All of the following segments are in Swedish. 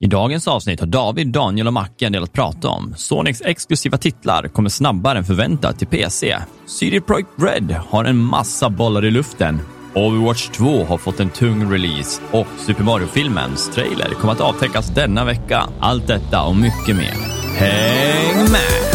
I dagens avsnitt har David, Daniel och Macke en del att prata om. Sonics exklusiva titlar kommer snabbare än förväntat till PC. CD Projekt Red har en massa bollar i luften. Overwatch 2 har fått en tung release och Super Mario-filmens trailer kommer att avtäckas denna vecka. Allt detta och mycket mer. Häng med!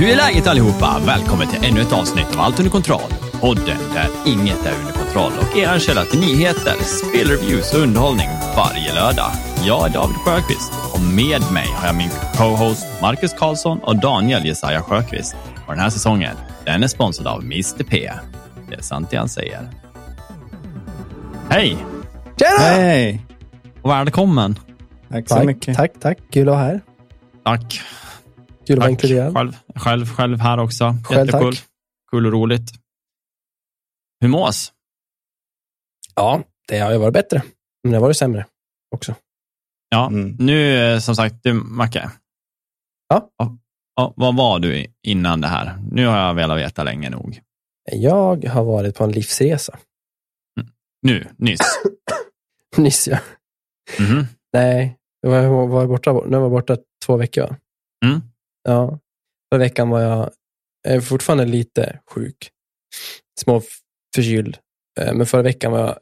Hur är läget allihopa? Välkommen till ännu ett avsnitt av Allt under kontroll. Podden där inget är under kontroll och er källa till nyheter, spelreviews och underhållning varje lördag. Jag är David Sjöqvist och med mig har jag min co-host Marcus Karlsson och Daniel Jesaja Sjöqvist. Och den här säsongen, den är sponsrad av Mr P. Det är sant det han säger. Hej! Tjena! Hej! Och välkommen. Tack så Tack, mycket. tack, tack. Kul att vara här. Tack. Kul att vara Tack. inkluderad. Själv, själv, själv här också. Själv, Jättekul. tack. Kul och roligt. Hur mås? Ja, det har ju varit bättre. Men det har varit sämre också. Ja, Mm. nu eh, som sagt, du Macke. Ja? Ja, vad var du innan det här? Nu har jag velat veta länge nog. Jag har varit på en livsresa. Nu, nyss. Nyss, ja. Mhm. Nej, jag var, var borta, nu var jag borta två veckor. Mm. Ja. Förra veckan var jag, jag är fortfarande lite sjuk. Små förkyld. Eh, Men förra veckan var jag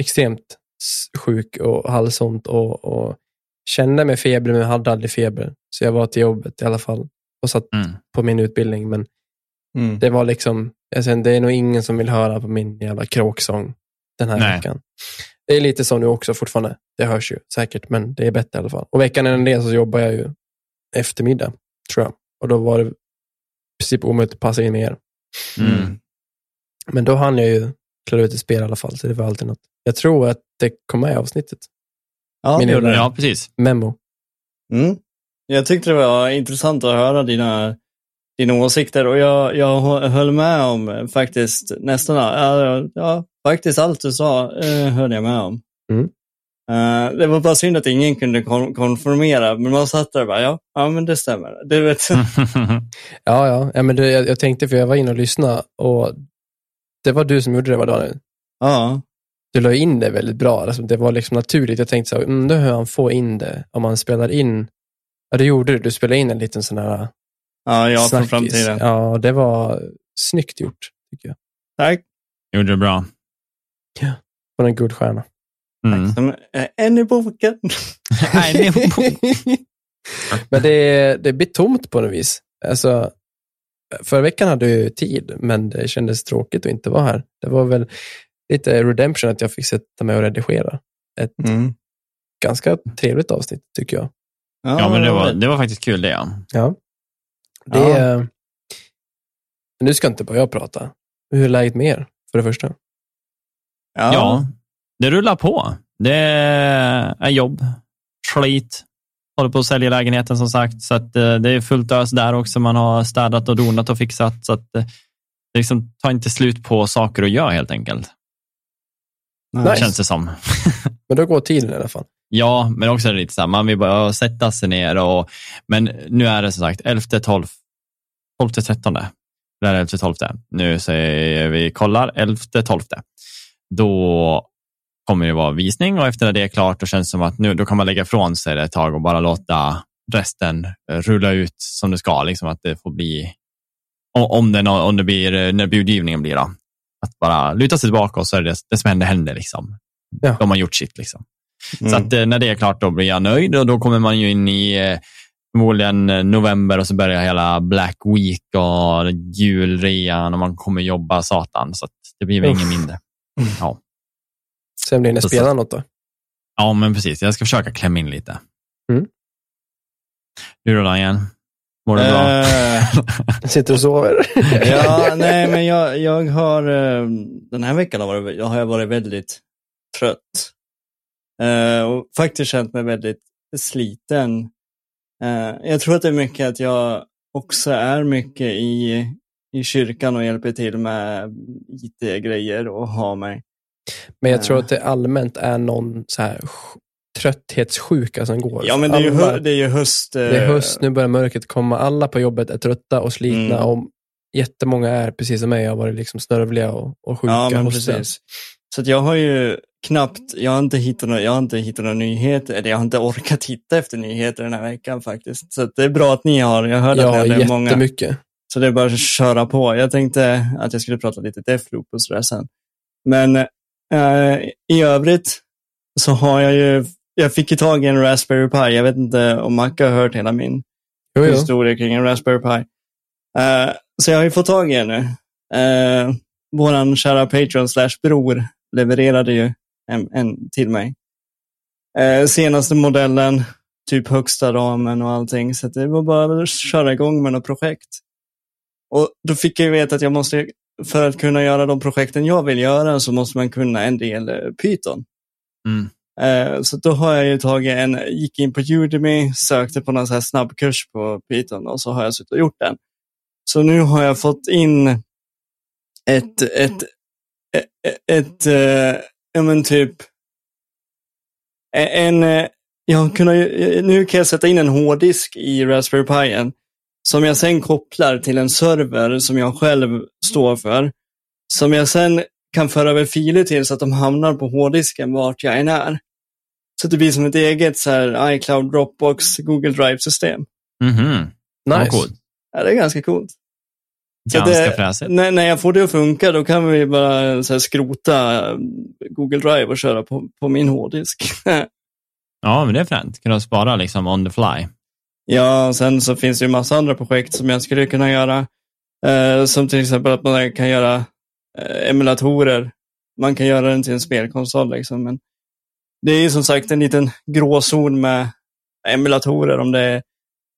extremt sjuk och halsont och, och kände mig feber, men jag hade aldrig feber. Så jag var till jobbet i alla fall och satt Mm. på min utbildning. Men Mm. det var liksom, jag säger, det är nog ingen som vill höra på min jävla kråksång den här Nej. veckan. Det är lite så nu också fortfarande. Det hörs ju säkert, men det är bättre i alla fall. Och veckan innan det så jobbar jag ju eftermiddag, tror jag. Och då var det i princip omöjligt att passa in mer. Mm. Men då hann jag ju klara ut ett spel i alla fall, så det var alltid något. Jag tror att det kom med i avsnittet. Ja, Min det gjorde det. Ja, precis. Memo. Mm. Jag tyckte det var intressant att höra dina, dina åsikter och jag, jag hö- höll med om eh, faktiskt nästan ja, ja, faktiskt allt du sa eh, höll jag med om. Mm. Eh, det var bara synd att ingen kunde kon- konformera, men man satt där och bara, ja, ja men det stämmer. Du vet. Ja, ja. ja men det, jag, jag tänkte, för jag var inne och lyssnade och det var du som gjorde det, var Daniel? ja. du la in det väldigt bra. Alltså, det var liksom naturligt. Jag tänkte så här, mm, då hur han få in det om man spelar in. Ja, det gjorde du. Du spelade in en liten sån här ja, ja, snackis. framtiden. Ja, det var snyggt gjort, tycker jag. Tack. Gjorde det bra. På en guldstjärna. Mm. Som, eh, En i boken. Nej, det är- men det, det blir tomt på något vis. Alltså, förra veckan hade jag ju tid, men det kändes tråkigt att inte vara här. Det var väl lite redemption att jag fick sätta mig och redigera. Ett Mm. ganska trevligt avsnitt, tycker jag. Ja, men det var, det var faktiskt kul det. Ja. Ja. Det Ja. är... Nu ska inte bara jag prata. Hur är läget med er, för det första? Ja. ja, det rullar på. Det är jobb, slit, håller på att sälja lägenheten som sagt. Så att, eh, det är fullt ös där också. Man har städat och donat och fixat. Så att, eh, det liksom tar inte slut på saker att göra helt enkelt. Nice. Känns det som. Men då går tiden i alla fall. Ja, men också lite så här, man vill bara sätta sig ner och, men nu är det som sagt 11, 12, 12, 13. Det är 11, 12. Nu säger vi kollar 11, 12. Då kommer det vara visning och efter det är klart då känns det som att nu då kan man lägga ifrån sig det ett tag och bara låta resten rulla ut som det ska, liksom att det får bli om, det, om det blir när budgivningen blir då. Att bara luta sig tillbaka och så är det det som händer händer liksom. Ja. De har gjort sitt liksom. Mm. Så att, eh, när det är klart då blir jag nöjd och då kommer man ju in i eh, förmodligen november och så börjar hela Black Week och julrean och man kommer jobba satan. Så att det blir väl Uff. inget mindre. Ja. Sen blir det Så- spela något då. ja, men precis. Jag ska försöka klämma in lite. Mm. Du då Daniel? Mår du bra? Eh, Sitter och sover. ja, nej, men jag, jag har eh, den här veckan har, varit, jag har varit väldigt trött. Eh, och faktiskt känt mig väldigt sliten. Jag tror att det är mycket att jag också är mycket i, i kyrkan och hjälper till med IT-grejer och har mig. Men jag tror att det allmänt är någon så här trötthetssjuka som går. Ja, men det är ju, Alla- hö- det är ju höst. det är eh, höst, nu börjar mörkret komma. Alla på jobbet är trötta och slitna. Mm. Och jättemånga är, precis som mig, har varit liksom snörvliga och, och sjuka. Ja, men precis. Så att jag har ju knappt, jag har inte hittat några, jag har inte hittat några nyheter, eller jag har inte orkat hitta efter nyheter den här veckan faktiskt. Så att det är bra att ni har, jag hörde Ja, att det är många. Så det är bara att köra på. Jag tänkte att jag skulle prata lite Deathloop och sådär sen. Men eh, i övrigt så har jag ju, jag fick ju tag i en Raspberry Pi. Jag vet inte om Macke har hört hela min Jo, jo. historia kring en Raspberry Pi. Eh, så jag har ju fått tag i en nu. Uh, våran kära Patreon slash bror levererade ju en, en till mig. Eh, senaste modellen, typ högsta ramen och allting. Så det var bara att köra igång med något projekt. Och då fick jag ju veta att jag måste, för att kunna göra de projekten jag vill göra så måste man kunna en del eh, Python. Mm. Eh, Så då har jag ju tagit en, gick in på Udemy, sökte på någon så här snabbkurs på Python och så har jag suttit och gjort den. Så nu har jag fått in ett, ett, ett, ett eh, ja men typ, en, eh, jag kunnat, nu kan jag sätta in en hårddisk i Raspberry Pi som jag sen kopplar till en server som jag själv står för. Som jag sen kan föra över filer till så att de hamnar på hårddisken vart jag än är. Så det blir som ett eget så här iCloud, Dropbox, Google Drive-system. Mhm. Ja, Nice. coolt. Ja, det är ganska coolt. Så Ganska det- fräsigt. När, när jag får det att funka då kan vi bara så här, skrota eh, Google Drive och köra på, på min hårddisk. Ja, men det är fränt. Kunna spara liksom on the fly. Ja, och sen så finns det ju massa andra projekt som jag skulle kunna göra. Eh, som till exempel att man kan göra eh, emulatorer. Man kan göra den till en spelkonsol. Liksom, men det är ju som sagt en liten gråzon med emulatorer om det är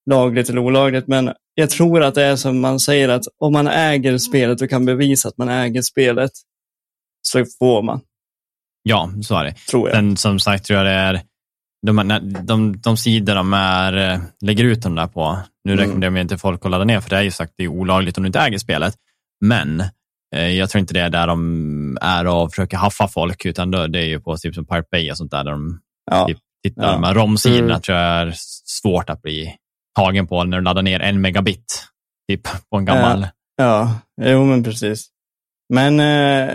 lagligt eller olagligt. Men jag tror att det är som man säger att om man äger spelet och kan bevisa att man äger spelet så får man, Ja, så är det. tror jag. Sen som sagt tror jag det är de, de, de sidor de är, eh, lägger ut dem där på, nu Mm. rekommenderar jag inte folk att ladda ner, för det är ju sagt det är olagligt om du inte äger spelet. Men eh, jag tror inte det är där de är och försöker haffa folk, utan det är ju på typ som Pirate Bay och sånt där, där de Ja. typ tittar. Ja. De här ROM-sidorna Mm. tror jag är svårt att bli tagen på när du laddar ner en megabit typ, på en gammal. Ja, jo men precis. Men eh,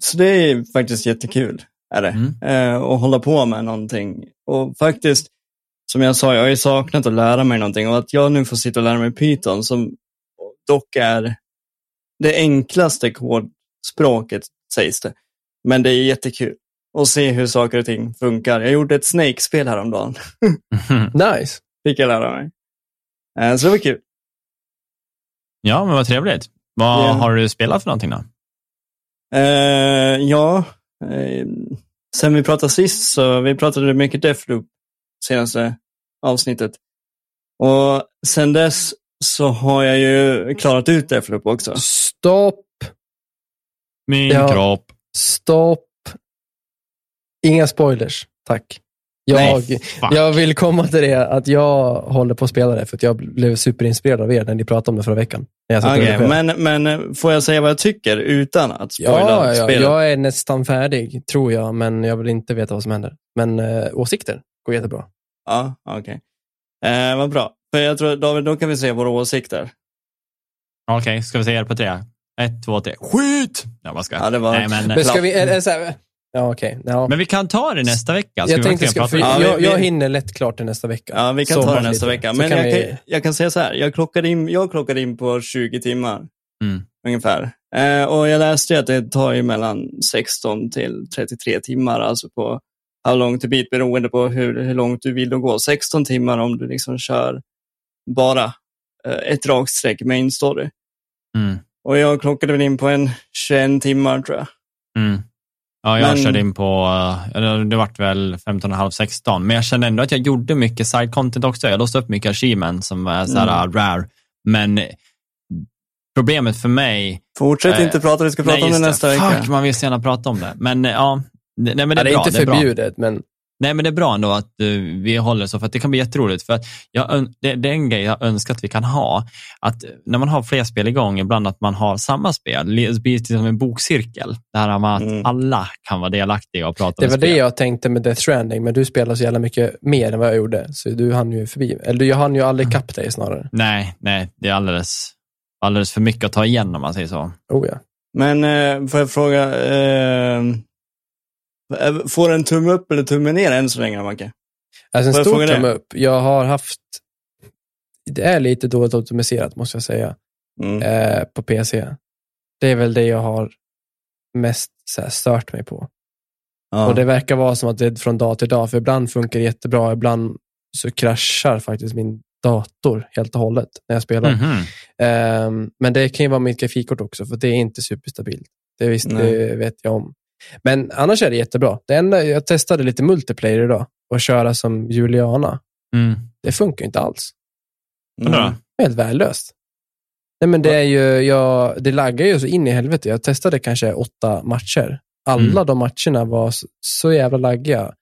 så det är faktiskt jättekul. Är det. Mm. Eh, att hålla på med någonting. Och faktiskt, som jag sa, jag har ju saknat att lära mig någonting. Och att jag nu får sitta och lära mig Python, som dock är det enklaste kodspråket, sägs det. Men det är jättekul att se hur saker och ting funkar. Jag gjorde ett Snake-spel häromdagen, Nice. fick jag lära mig. Eh, så det var kul. ja, men vad trevligt. Vad Ja. har du spelat för någonting då? Eh, ja, sen vi pratade sist så vi pratade mycket Deathloop senaste avsnittet. Och sen dess så har jag ju klarat ut Deathloop också. Stopp, Min Ja. kropp. stopp. Inga spoilers, tack. Jag, Nej, jag vill komma till det att jag håller på att spela det för att jag blev superinspirerad av er när ni pratade om det förra veckan. Redigerade. men, men eh, får jag säga vad jag tycker utan att spoila ja, ja, spelet? jag är nästan färdig, tror jag, men jag vill inte veta vad som händer. Men eh, åsikter går jättebra. Ja, okej. Eh, vad bra. För jag tror, David, då kan vi se våra åsikter. Okej, ska vi säga det på tre? Ett, två, tre. Skit! Ja, vad ska Ja, det var- Nej, men, Men ska vi, är, är ja okej. Ja. men vi kan ta det nästa vecka. Ska jag vi tänkte, ska, för, jag, jag vi- hinner lätt klart det nästa vecka. Ja, vi kan Så ta det nästa lite. vecka. Men kan jag, vi- kan, jag kan säga så här, jag klockade in, jag klockade in på 20 timmar Mm. ungefär. Eh, och jag läste ju att det tar ju mellan 16 till 33 timmar, alltså på how long to beat, beroende på hur, hur långt du vill gå. 16 timmar om du liksom kör bara eh, ett rakt streck main story. Mm. Och jag klockade väl in på en 21 timmar tror jag. Mm. Ja, jag Men- körde in på, eh, det vart väl 15,5-16, men jag kände ändå att jag gjorde mycket side content också. Jag låste upp mycket achievements som är så här Mm. rare, men problemet för mig... Fortsätt Eh, inte prata, vi ska prata nej, om det nästa Fuck, vecka. man vill så gärna prata om det. Men eh, ja, det, nej, men det Ja, är det är bra. inte det är bra. förbjudet, men Nej, men det är bra ändå att uh, vi håller så, för att det kan bli jätteroligt. För att jag, det, det är en grej jag önskar att vi kan ha, att när man har fler spel igång, ibland att man har samma spel, det blir det som en bokcirkel. Det här med att Mm. alla kan vara delaktiga och prata Det var spel. det jag tänkte med Death Stranding, men du spelar så jävla mycket mer än vad jag gjorde. Så du hann ju förbi. Eller jag hann ju aldrig kapp dig snarare. Nej, nej, det är alldeles, alldeles för mycket att ta igen om man säger så. Oh ja. Men eh, får jag fråga, eh, får en tumme upp eller tumme ner än så länge, Macke? Alltså en stor tumme upp. Jag har haft, det är lite dåligt optimiserat måste jag säga, Mm. eh, på PC. Det är väl det jag har mest så här, stört mig på. Ja. Och det verkar vara som att det är från dag till dag, för ibland funkar det jättebra, ibland så kraschar faktiskt min dator helt och hållet när jag spelar. Mhm. Ehm, men det kan ju vara mitt grafikkort också, för det är inte superstabilt. Det, visst, det vet jag om. Men annars är det jättebra. Det enda, jag testade lite multiplayer idag och köra som Juliana. Mm. Det funkar inte alls. Mm. Helt värdelöst. Nej, men det, är ju, jag, det laggar ju så in i helvete. Jag testade kanske åtta matcher. Alla Mm. de matcherna var så, så jävla laggiga.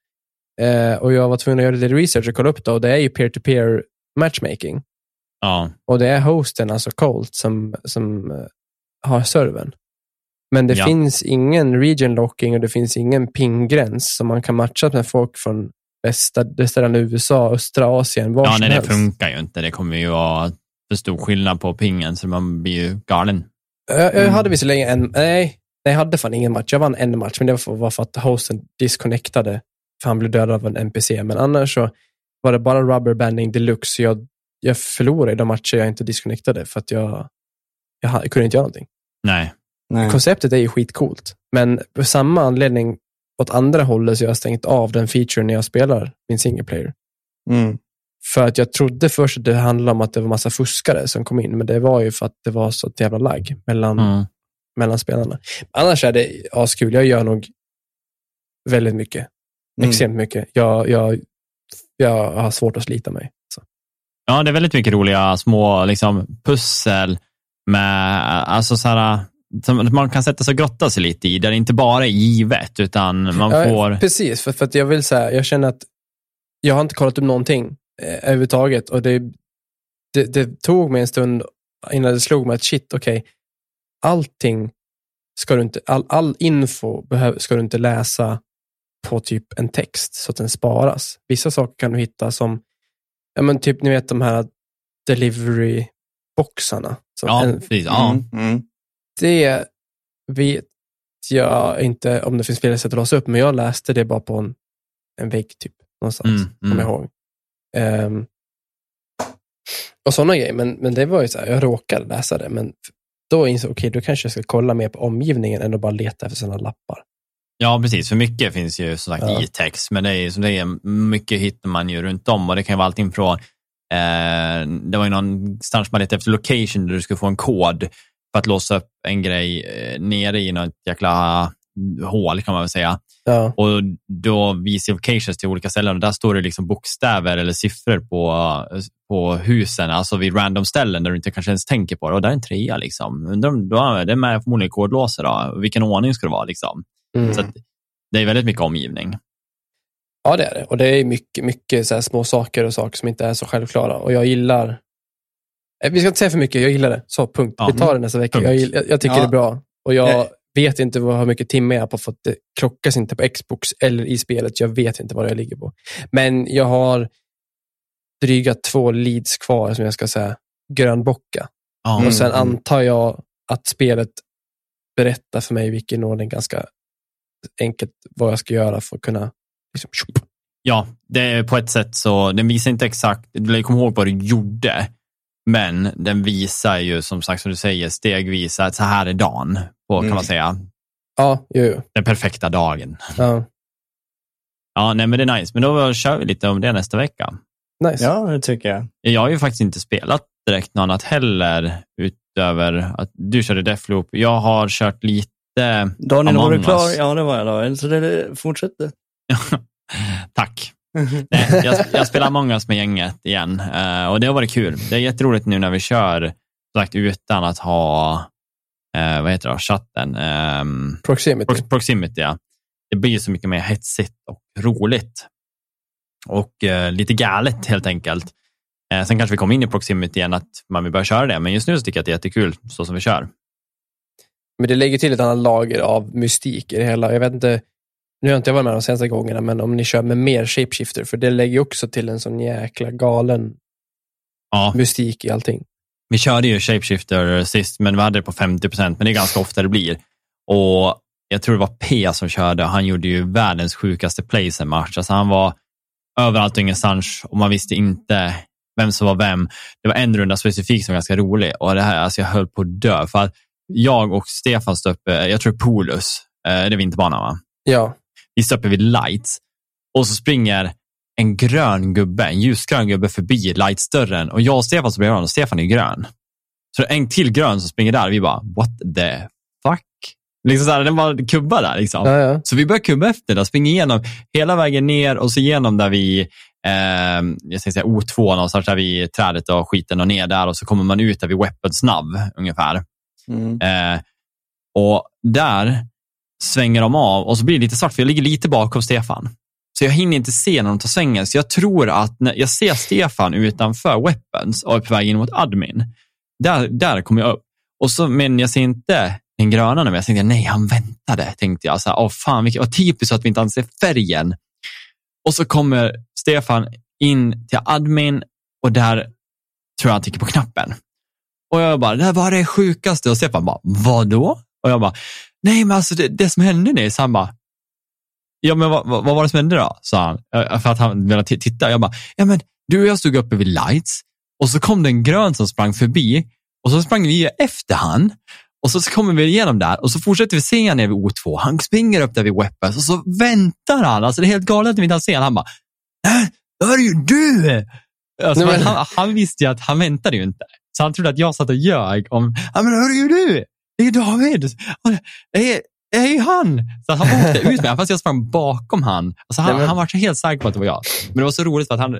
Eh, och jag var tvungen att göra lite research och kolla upp det. Och det är ju peer-to-peer matchmaking. Ja. Och det är hosten, alltså Colt, som, som eh, har servern. Men det Ja. finns ingen region locking och det finns ingen pinggräns som man kan matcha med folk från västra, västra USA, östra Asien, var ja, nej, det helst. funkar ju inte. Det kommer ju vara för stor skillnad på pingen, så man blir ju galen. Jag, jag Mm. hade visserligen en, nej, jag hade fan ingen match. Jag vann en match, men det var för, att hosten disconnectade, för han blev dödad av en NPC. Men annars så var det bara rubberbanding deluxe. Så jag, jag förlorade i de matcher jag inte disconnectade, för att jag, jag, jag kunde inte göra någonting. Nej. Nej. Konceptet är ju skitcoolt, men på samma anledning åt andra hållet så jag har stängt av den featuren när jag spelar min single player. Mm. För att jag trodde först att det handlade om att det var massa fuskare som kom in, men det var ju för att det var så ett jävla lagg mellan, Mm. mellan spelarna. Annars är det askul. Jag gör nog väldigt mycket. Mm. Extremt mycket. Jag, jag, jag har svårt att slita mig. Så. Ja, det är väldigt mycket roliga små liksom, pussel med, alltså så här, som man kan sätta sig och grotta sig lite i, där det inte bara är givet, utan man Ja, får... Precis, för, för att jag vill säga, jag känner att jag har inte kollat upp någonting eh, överhuvudtaget och det, det, det tog mig en stund innan det slog mig att shit, okej, allting ska du inte, all, all info behöv, ska du inte läsa på typ en text så att den sparas. Vissa saker kan du hitta som, ja men typ ni vet de här delivery-boxarna. Så Ja, en, precis. Ja. Mm. Mm. Det vet jag inte om det finns fler sätt att låsa upp, men jag läste det bara på en, en vägg typ, någonstans, Mm, kommer jag ihåg. Ehm, och sådana grejer, men, men det var ju så här, jag råkade läsa det, men då insåg jag, okej, då kanske jag ska kolla mer på omgivningen än att bara leta efter sådana lappar. Ja, precis. För mycket finns ju som sagt Ja. i text, men det är, som det är, mycket hittar man ju runt om och det kan ju vara allting från, eh, det var ju någonstans man letade efter location där du skulle få en kod för att låsa upp en grej eh, nere i något jäkla hål kan man väl säga. Ja, Och då visar locations till olika ställen och där står det liksom bokstäver eller siffror på, på husen, alltså vid random ställen där du inte kanske ens tänker på det. Och där är en trea liksom. Undrar om då är det med förmodligen kodlåser då? Vilken ordning ska det vara liksom? mm. Så det är väldigt mycket omgivning. ja det är det. Och det är mycket, mycket så små saker och saker som inte är så självklara. Och jag gillar, Eh, vi ska inte säga för mycket, jag gillar det. Så, punkt. Ja. Vi tar det nästa vecka. Jag, jag, tycker Ja. det är bra. Och jag Nej. vet inte vad, hur mycket timme jag är på, för det klockas inte på Xbox eller i spelet. Jag vet inte vad jag ligger på. Men jag har dryga två leads kvar som jag ska säga grönbocka. Mm. Och sen antar jag att spelet berättar för mig i vilken ordning ganska enkelt vad jag ska göra för att kunna liksom. Ja, det är på ett sätt så, den visar inte exakt, ju komma ihåg vad du gjorde, men den visar ju som sagt som du säger stegvis att så här är dagen, på, kan Mm. man säga. Ja, jo, jo. Den perfekta dagen. Ja, Ja, nej men det är nice. Men då kör vi lite om det nästa vecka. nice. Ja, det tycker jag. Jag har ju faktiskt inte spelat direkt något annat heller, utöver att du körde Deathloop. Jag har kört lite Daniel, var du klar? Us. Ja, det var jag. Då. Så det fortsätter. Tack. Nej, jag, jag spelar Us med gänget igen eh, och det har varit kul. Det är jätteroligt nu när vi kör sagt, utan att ha eh, vad heter det, chatten. ehm, Proximity. Prox- proximity, ja. Det blir så mycket mer hetsigt och roligt. och eh, lite galet helt enkelt. Sen kanske vi kommer in i Proximity igen, att man vill börja köra det, men just nu så tycker jag att det är jättekul så som vi kör. Men det lägger till ett annat lager av mystik i det hela. Jag vet inte, nu har jag inte varit med de senaste gångerna, men om ni kör med mer shapeshifter, för det lägger också till en sån jäkla galen Ja, mystik i allting. vi körde ju Shapeshifter sist, men vi hade det på 50 procent, men det är ganska ofta det blir. Och jag tror det var P som körde, han gjorde ju världens sjukaste plays en match. Alltså han var överallt och ingenstans och man visste inte vem som var vem. Det var en runda specifikt som var ganska rolig och det här, alltså jag höll på att dö. För att jag och Stefan stod uppe, jag tror Polus, eh, det är vinterbanan va? Ja, Vi uppe vid lights och så springer en grön gubbe, en ljusgrön gubbe förbi lightsdörren och jag och Stefan står bredvid varandra och Stefan är grön. Så en till grön som springer där och vi bara, what the fuck? Liksom så här, den bara kubbar där. Liksom. ja, ja. Så vi börjar kubba efter det, springer igenom hela vägen ner och så igenom där vi, eh, jag ska säga O2 någonstans där vid trädet och skiten och ner där och så kommer man ut där vid Weapons nav ungefär. Mm. Eh, och där svänger de av och så blir det lite svart för jag ligger lite bakom Stefan. Så jag hinner inte se när de tar svängen. Så jag tror att när jag ser Stefan utanför Weapons och är på väg in mot admin. Där, där kommer jag upp. Och så, men jag ser inte den gröna nu. men Jag tänkte, nej, han väntade. Tänkte jag. Så här, Åh, fan, vilket, vad typiskt att vi inte ens ser färgen. Och så kommer Stefan in till admin och där tror jag han trycker på knappen. Och jag bara, det här var det sjukaste. Och Stefan bara, vadå? Och jag bara, nej men alltså det, det som hände han bara, ja men vad, vad, vad var det som hände då? Sa han, för att han ville titta. Jag bara, ja men du och jag stod uppe vid lights och så kom det en grön som sprang förbi och så sprang vi efter han. Och så kommer vi igenom där och så fortsätter vi se han ner vid O2. Han springer upp där vid Weapons och så väntar han. Alltså det är helt galet att vi inte har sett Han bara, nej, det var ju du! Alltså, Nej, men- han, han visste ju att han väntade ju inte. Så han trodde att jag satt och ljög om, ja men hör ju du! Det är David! Det är, det är ju han! Så han åkte ut med fast jag sprang bakom han. Alltså han, men- han var så helt säker på att det var jag. Men det var så roligt för att han,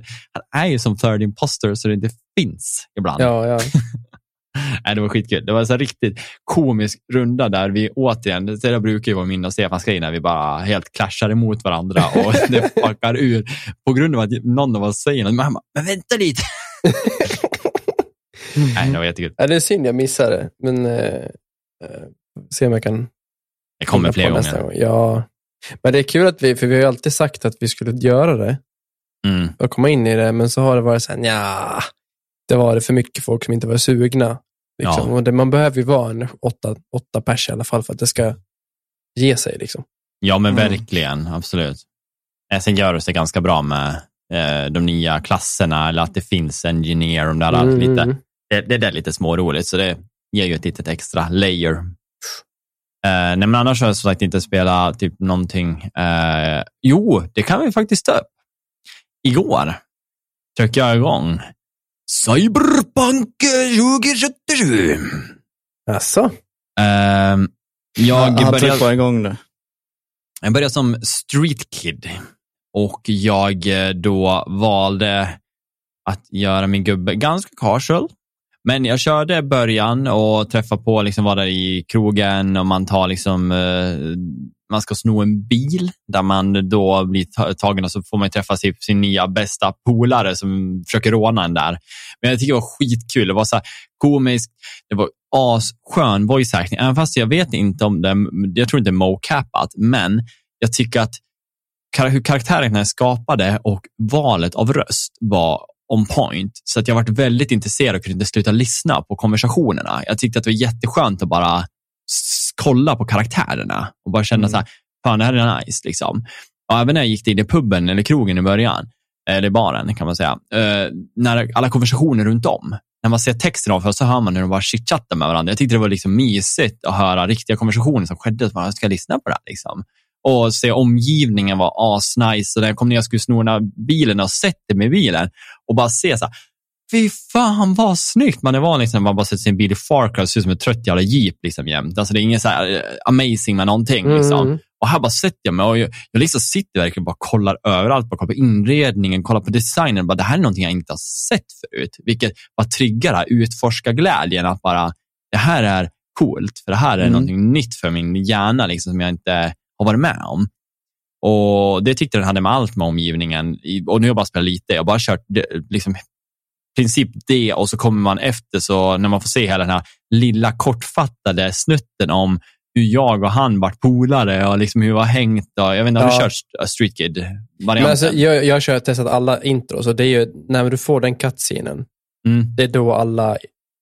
han är ju som third imposter så det inte finns ibland. ja, ja. Nej, det var skitkul. Det var en riktigt komisk runda där vi återigen, det där brukar ju vara min och Stefans grej när vi bara helt clashar emot varandra och det fuckar ur på grund av att någon av oss säger något. Men bara, men vänta lite. Nej, det var jättekul. ja. Det är synd jag missade men eh, se om jag kan Det kommer komma fler gånger. gång. Ja, men det är kul att vi, för vi har ju alltid sagt att vi skulle göra det Mm. och komma in i det, men så har det varit så här, nja, det var det för mycket folk som inte var sugna. Liksom. Ja. Och det, man behöver ju vara en åtta, åtta pers i alla fall för att det ska ge sig. Liksom. Ja, men Mm. verkligen. Absolut. Eh, Sen gör det sig ganska bra med eh, de nya klasserna eller att det finns engineer. Och det, där, Mm. lite, det, det där är lite småroligt, så det ger ju ett litet extra layer. Eh, nej, men annars har jag som sagt inte spelat typ någonting. Eh, jo, det kan vi faktiskt ta upp. Igår tryckte jag igång Cyberpunk 2077. Alltså, Eh, jag, han började, bara igång det. jag började som street kid och jag eh, då valde att göra min gubbe ganska casual. Men jag körde början och träffade på, liksom var där i krogen och man tar liksom, eh, man ska sno en bil där man då blir tagen och så får man träffa sin, sin nya bästa polare som försöker råna en där. Men jag tycker det var skitkul. Det var så här komiskt, det var asskön voice acting. Även fast jag vet inte om det, jag tror inte det är mocapat, men jag tycker att hur karaktärerna är skapade och valet av röst var on point. Så att jag varit väldigt intresserad och kunde inte sluta lyssna på konversationerna. Jag tyckte att det var jätteskönt att bara kolla på karaktärerna och bara känna Mm. så här, fan det här är nice. Liksom. Och även när jag gick in i puben eller krogen i början, eller baren kan man säga, eh, när alla konversationer runt om, när man ser texten av så hör man hur de bara chitchattar med varandra. Jag tyckte det var liksom mysigt att höra riktiga konversationer som skedde. Så man ska lyssna på det här. Liksom. Och se omgivningen var asnice. Och när jag kom ner och skulle sno den här bilen och sätter mig i bilen och bara se så här, fy fan vad snyggt. Man är van liksom, man bara sätter sin bil i Far Cry och ser ut som en trött jävla jeep liksom jämt. Alltså det är inget så här eh, amazing med någonting. Liksom. Mm. Och här bara sätter jag mig och jag, jag liksom sitter verkligen och bara kollar överallt. Bara kollar på inredningen, kollar på designen. Bara, det här är någonting jag inte har sett förut. Vilket bara triggar det här utforskarglädjen. Att bara, det här är coolt. För det här är Mm. någonting nytt för min hjärna liksom, som jag inte har varit med om. Och Det tyckte den hade med allt med omgivningen. Och nu har jag bara spelat lite. Jag har bara kört liksom, princip det och så kommer man efter så när man får se hela den här lilla kortfattade snutten om hur jag och han vart polare och liksom hur vi har hängt. Och, jag vet inte, har du kört Street Kid-varianten? Men alltså, jag, jag kör testat alla intros och det är ju när du får den cutscenen, mm. det är då alla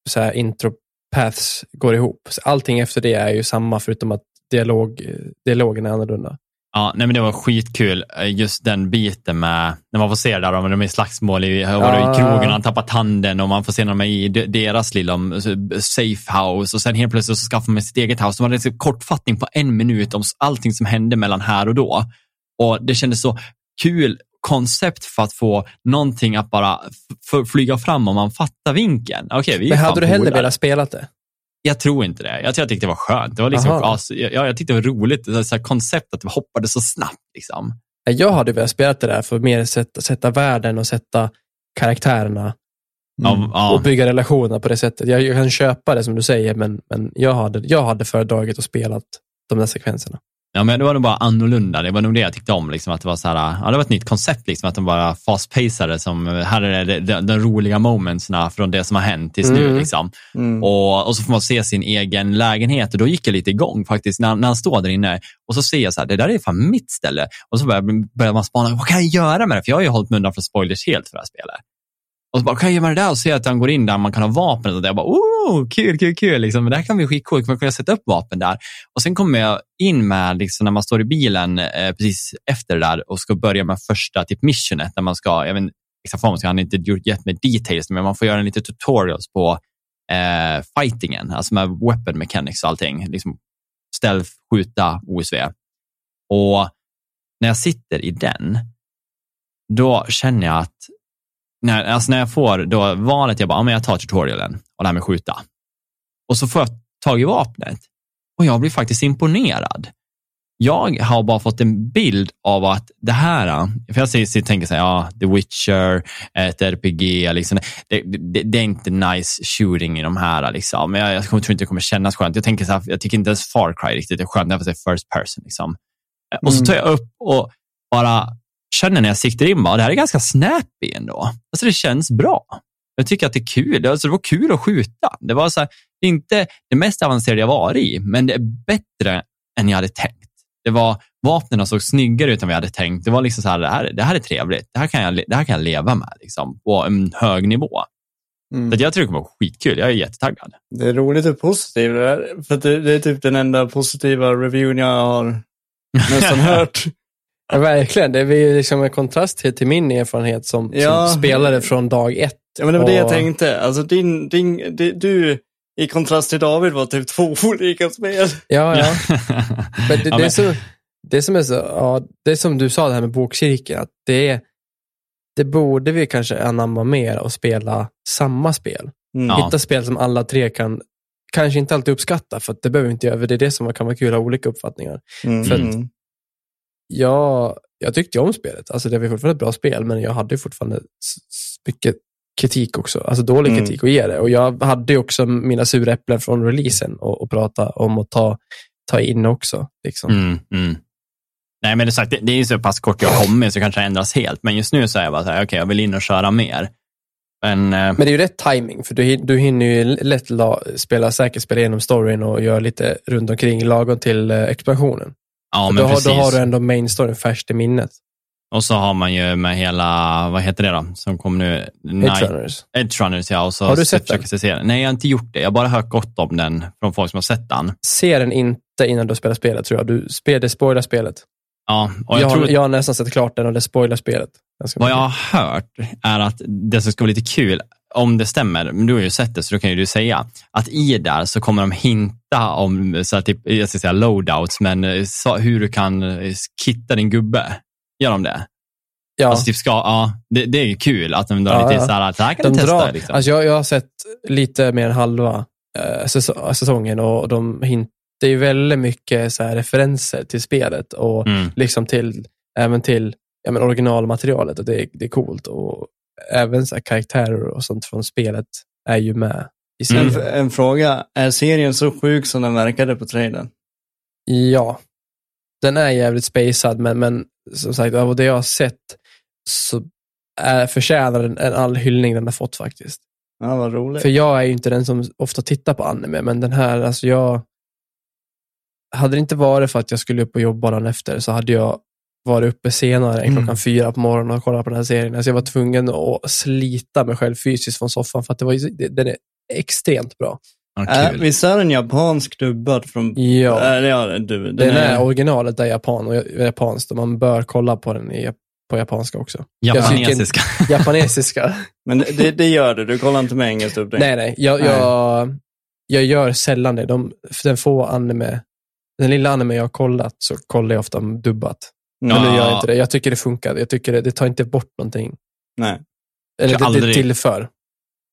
så här, intro paths går ihop. Så allting efter det är ju samma förutom att dialog, dialogen är annorlunda. Ja, nej men det var skitkul, eh, just den biten med när man får se där, om de är slagsmål i, Ja. i krogen, han tappar tanden och man får se när de är i de- deras lilla um, safe house och sen helt plötsligt så skaffar man sitt eget house. De hade en kortfattning på en minut om allting som hände mellan här och då. Och det kändes så kul koncept för att få någonting att bara flyga fram om man fattar vinkeln. Okej, vi är Men hade du hellre velat spela det? Jag tror inte det. Jag, tror jag tyckte det var skönt. Det var liksom, Aha. ja, jag tyckte det var roligt, det så här koncept att det hoppade så snabbt. Liksom. Jag hade velat spela det där för att mer sätta, sätta världen och sätta karaktärerna Mm. ja. och bygga relationer på det sättet. Jag, jag kan köpa det som du säger, men, men jag, hade, jag hade föredragit att spela de där sekvenserna. Ja, men det var nog bara annorlunda. Det var nog det jag tyckte om. Liksom, att det, var så här, ja, det var ett nytt koncept, liksom, att de bara fast-pacade. Som, här är det, de, de roliga momentsna från det som har hänt tills nu. Mm. Liksom. Mm. Och, och så får man se sin egen lägenhet och då gick jag lite igång faktiskt när, när han står där inne. Och så ser jag så här, det där är fan mitt ställe. Och så börjar, börjar man spana, vad kan jag göra med det? För jag har ju hållit mig undan från spoilers helt för det här spelet. Och så bara, kan jag ge mig det där? Och se att han går in där man kan ha vapen. Och jag bara, oh, kul, kul, kul. Liksom. Det här kan bli skitcoolt. Man kan sätta upp vapen där. Och sen kommer jag in med, liksom, när man står i bilen eh, precis efter det där och ska börja med första typ missionet. Där man ska, jag vet inte exakt vad man ska, han har inte gjort gett med details, men man får göra en lite tutorials på eh, fightingen, alltså med weapon mechanics och allting. Liksom stealth, skjuta, OSV. Och när jag sitter i den, då känner jag att när, alltså när jag får då valet, jag bara, ja, men jag tar tutorialen och det här med skjuta. Och så får jag tag i vapnet och jag blir faktiskt imponerad. Jag har bara fått en bild av att det här, för jag tänker så här, ja, The Witcher, ett RPG, liksom, det, det, det är inte nice shooting i de här. Liksom. Men jag, jag tror inte det kommer kännas skönt. Jag, tänker så här, jag tycker inte ens Far Cry riktigt är skönt, därför att det är first person. Liksom. Och så Mm. tar jag upp och bara känner när jag siktar in, bara, det här är ganska snappy ändå. Alltså det känns bra. Jag tycker att det är kul. Alltså, det var kul att skjuta. Det var så här, inte det mest avancerade jag varit i, men det är bättre än jag hade tänkt. Det var, vapnen såg snyggare ut än vad jag hade tänkt. Det var liksom så här, det här, det här är trevligt. Det här kan jag, det här kan jag leva med liksom, på en hög nivå. Mm. Så jag tror det kommer vara skitkul. Jag är jättetaggad. Det är roligt och positivt. För det, det är typ den enda positiva reviewen jag har nästan hört. Ja, verkligen. Det är ju liksom en kontrast till, till min erfarenhet som, Ja. som spelare från dag ett. Ja, men det var det jag Och- tänkte. Alltså din, din, di- du i kontrast till David var typ två olika spel. Ja, ja. Men det, det, är så, det som är så, ja, det är som du sa det här med bokcirkeln, att det är, det borde vi kanske anamma mer och spela samma spel. Mm. Ja. Hitta spel som alla tre kan, kanske inte alltid uppskatta, för att det behöver vi inte göra, för det är det som kan vara kul att ha olika uppfattningar. Mm. För att- Mm. Jag, jag tyckte om spelet, alltså det var fortfarande ett bra spel, men jag hade fortfarande mycket kritik också, alltså dålig Mm. kritik att ge det. Och jag hade också mina sura äpplen från releasen och, och prata om att ta, ta in också. Liksom. Mm, mm. Nej, men det, sagt, det, är ju så pass kort jag har kommit så kanske det ändras helt. Men just nu så är jag bara så här, okej, jag vill in och köra mer. Men, eh, Men det är ju rätt timing för du, du hinner ju lätt la, spela, säkert spela igenom storyn och göra lite runt omkring lagom till eh, expansionen. Ja, men då, har, precis. då har du ändå main storyn färskt i minnet. Och så har man ju med hela, vad heter det då, som kom nu? Edge Runners. Edge Runners, ja. Och så Har du sett den? se den. Nej, jag har inte gjort det. Jag har bara hört gott om den från folk som har sett den. Se den inte innan du spelar spelet tror jag. Du, spel, det spoilar spelet. Ja, och jag, jag, har, tror, jag har nästan sett klart den och det spoilar spelet. Vad jag har hört är att det som ska vara lite kul, om det stämmer, men du har ju sett det så då kan ju du säga, att i där så kommer de hinta om, så här, typ, jag ska säga loadouts, men eh, så, hur du kan eh, kitta din gubbe. Gör de det? Ja, Alltså, typ ska, ja, det, det är ju kul att de drar Ja, lite ja. så här, så här kan de du testa. drar, liksom. alltså jag, jag har sett lite mer än halva eh, säso- säsongen och de hint, det är ju väldigt mycket så referenser till spelet och mm. liksom till, även till ja, men originalmaterialet och det, är- det är coolt. Och även så här karaktärer och sånt från spelet är ju med i Mm. En, en fråga, är serien så sjuk som den verkade på trailern? Ja, den är jävligt spacad, men, men som sagt, av det jag har sett så är, förtjänar den en all hyllning den har fått faktiskt. Ja, vad roligt. För jag är ju inte den som ofta tittar på anime, men den här, alltså jag... Hade det inte varit för att jag skulle upp och jobba dagen efter så hade jag varit uppe senare än klockan Mm. fyra på morgonen och kollat på den här serien. Alltså jag var tvungen att slita mig själv fysiskt från soffan för att det var, det- den är extremt bra. Ja, Äh, visst är den japansk dubbad från... Ja, Äh, ja, du, den, den är, originalet är japan och japanskt och man bör kolla på den i, på japanska också. Japanesiska. Japanesiska. Men det, det gör du, du kollar inte med engelskt dubbning? nej, nej. Jag, Nej. jag, jag gör sällan det. De, den få anime, den lilla anime jag har kollat så kollar jag ofta dubbat. Men Ja, nu gör jag inte det. Jag tycker det funkar. Jag tycker det, det tar inte bort någonting. Nej. Eller det, det tillför.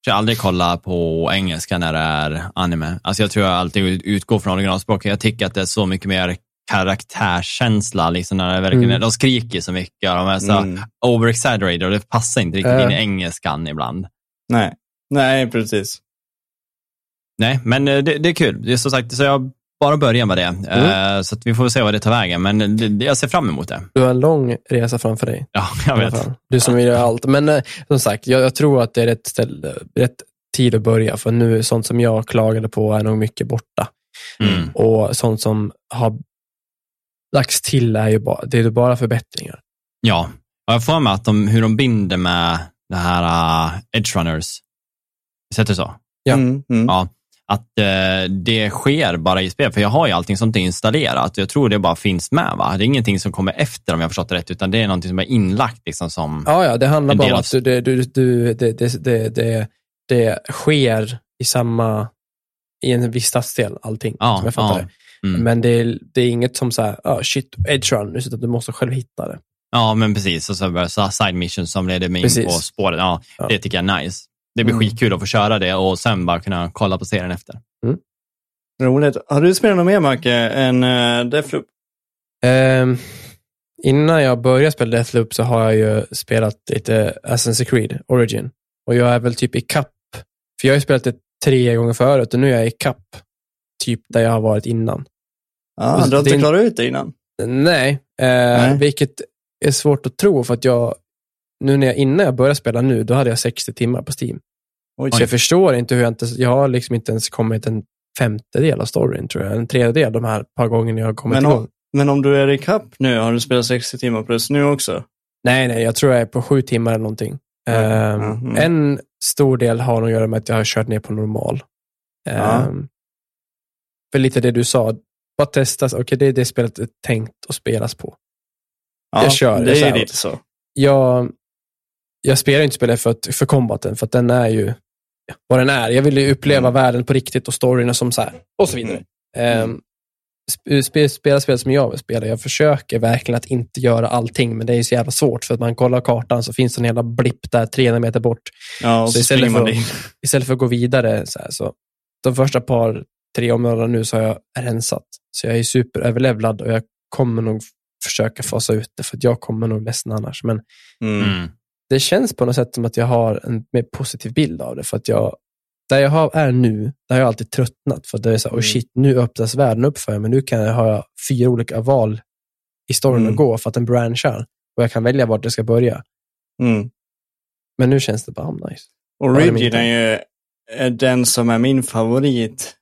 Jag aldrig kollat på engelska när det är anime. Alltså jag tror jag alltid utgår från originalspråket. Jag tycker att det är så mycket mer karaktärskänsla. Liksom när det verkligen, Mm. De skriker så mycket och de är så Mm. over-exaggerated och det passar inte riktigt Äh. in i engelskan ibland. Nej. Nej, precis. Nej, men eh, det, det är kul. Det är som sagt, så jag bara börjar med det. Mm. Eh, Så att vi får se vad det tar vägen. Men det, jag ser fram emot det. Du har en lång resa framför dig. Ja, jag vet. Du som vill göra allt. Men eh, som sagt, jag, jag tror att det är rätt, ställe, rätt tid att börja. För nu, sånt som jag klagade på är nog mycket borta. Mm. Och sånt som har lagts till är ju bara, det är bara förbättringar. Ja, och jag får med att de, hur de binder med det här uh, Edge Runners. Det så? Ja. Mm, mm. Ja. Att eh, det sker bara i spel, för jag har ju allting sånt installerat. Jag tror det bara finns med. Va? Det är ingenting som kommer efter om jag förstått det rätt, utan det är någonting som är inlagt. Liksom, som, Ja, ja, det handlar bara om att du, du, du, det, det, det, det, det sker i samma, i en viss stadsdel, allting. Ja, som jag fattar ja. det. Mm. Men det är, det är inget som så här, ah, shit, edge run, utan du måste själv hitta det. Ja, men precis. Och så bara så side missions som leder mig in Precis. på spåret. Ja, Ja. Det tycker jag är nice. Det blir Mm. skitkul att få köra det och sen bara kunna kolla på serien efter. Roligt. Har du spelat något mer, Macke, än uh, Deathloop? Ehm, innan jag började spela Deathloop så har jag ju spelat lite Assassin's Creed Origin. Och jag är väl typ i kapp. För jag har ju spelat det tre gånger förut och nu är jag i kapp. Typ där jag har varit innan. Ja, Och du har inte klarat ut det innan? Nej, eh, Nej. vilket är svårt att tro för att jag, nu när jag, innan jag började spela nu, då hade jag 60 timmar på Steam. Oj. Så jag förstår inte hur jag inte, jag har liksom inte ens kommit en femtedel av storyn tror jag. En tredjedel de här par gångerna jag har kommit Men igång. om, men om du är i kapp nu, har du spelat 60 timmar plus nu också? Nej, nej, jag tror jag är på sju timmar eller någonting. Mm, Ehm, mm, mm. En stor del har nog att göra med att jag har kört ner på normal. Ehm, För lite det du sa, bara testas, okej det är det spelet är tänkt att spelas på. Ja, Jag kör, det är lite så. Jag, jag spelar inte spelet för, att, för combaten, för den är ju vad den är. Jag vill ju uppleva Mm. världen på riktigt och storyna som så här, och så vidare. Mm. Ehm, sp- sp- spela spel som jag vill spela. Jag försöker verkligen att inte göra allting, men det är ju så jävla svårt för att man kollar kartan så finns det en jävla blipp där 300 meter bort. Ja, och Så så, istället för-. Istället för att gå vidare, så, här, så de första par, tre områdena nu så har jag rensat. Så jag är superöverlevlad och jag kommer nog försöka fasa ut det, för att jag kommer nog ledsna annars. Men Mm. Mm. det känns på något sätt som att jag har en mer positiv bild av det. För att jag, där jag har, är nu, där har jag alltid tröttnat. För det är så här, oh Mm. shit, nu öppnas världen upp för mig, men nu kan jag ha fyra olika val i storyn Mm. att gå för att den branchar. Och jag kan välja vart det ska börja. Mm. Men nu känns det bara oh, nice. Och det är Origin min är ju den som är min favorit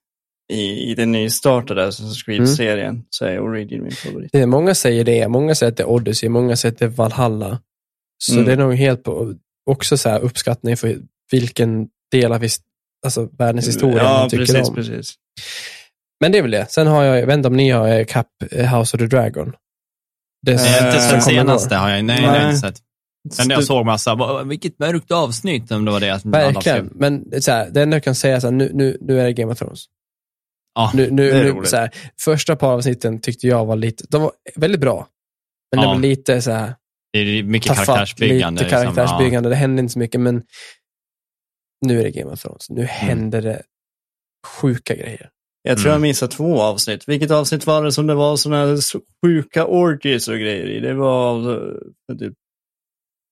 i, i den nystartade Assassin's Creed-serien. Så är Origin min favorit. Det många säger det, många säger att det är Odyssey, många säger att det är Valhalla. Så Mm. det är nog helt på, också så här uppskattning för vilken del av his, alltså världens historia ja, man tycker precis, om. precis. Men det är väl det. Sen har jag, jag vet inte om ni har eh, Cap eh, House of the Dragon. Det Eh, inte sen senaste har jag, nej, Nej. nej. inte sett. Men jag såg massa, "Vad- vilket mörkt avsnitt om det var det. Verkligen. Men det är så här, det enda jag kan säga är så här, nu, nu, nu är det Game of Thrones. Ja, Nu, nu, det är nu, roligt. så här, första par avsnitten tyckte jag var lite, de var väldigt bra. Men det Ja. var lite så här, det är mycket tafatt, karaktärsbyggande. lite liksom. karaktärsbyggande. Det hände inte så mycket, men nu är det Game of Thrones. Mm. Nu händer det sjuka grejer. Jag tror Mm. jag missade två avsnitt. Vilket avsnitt var det som det var sådana här sjuka orgies och grejer i? Det var eh, typ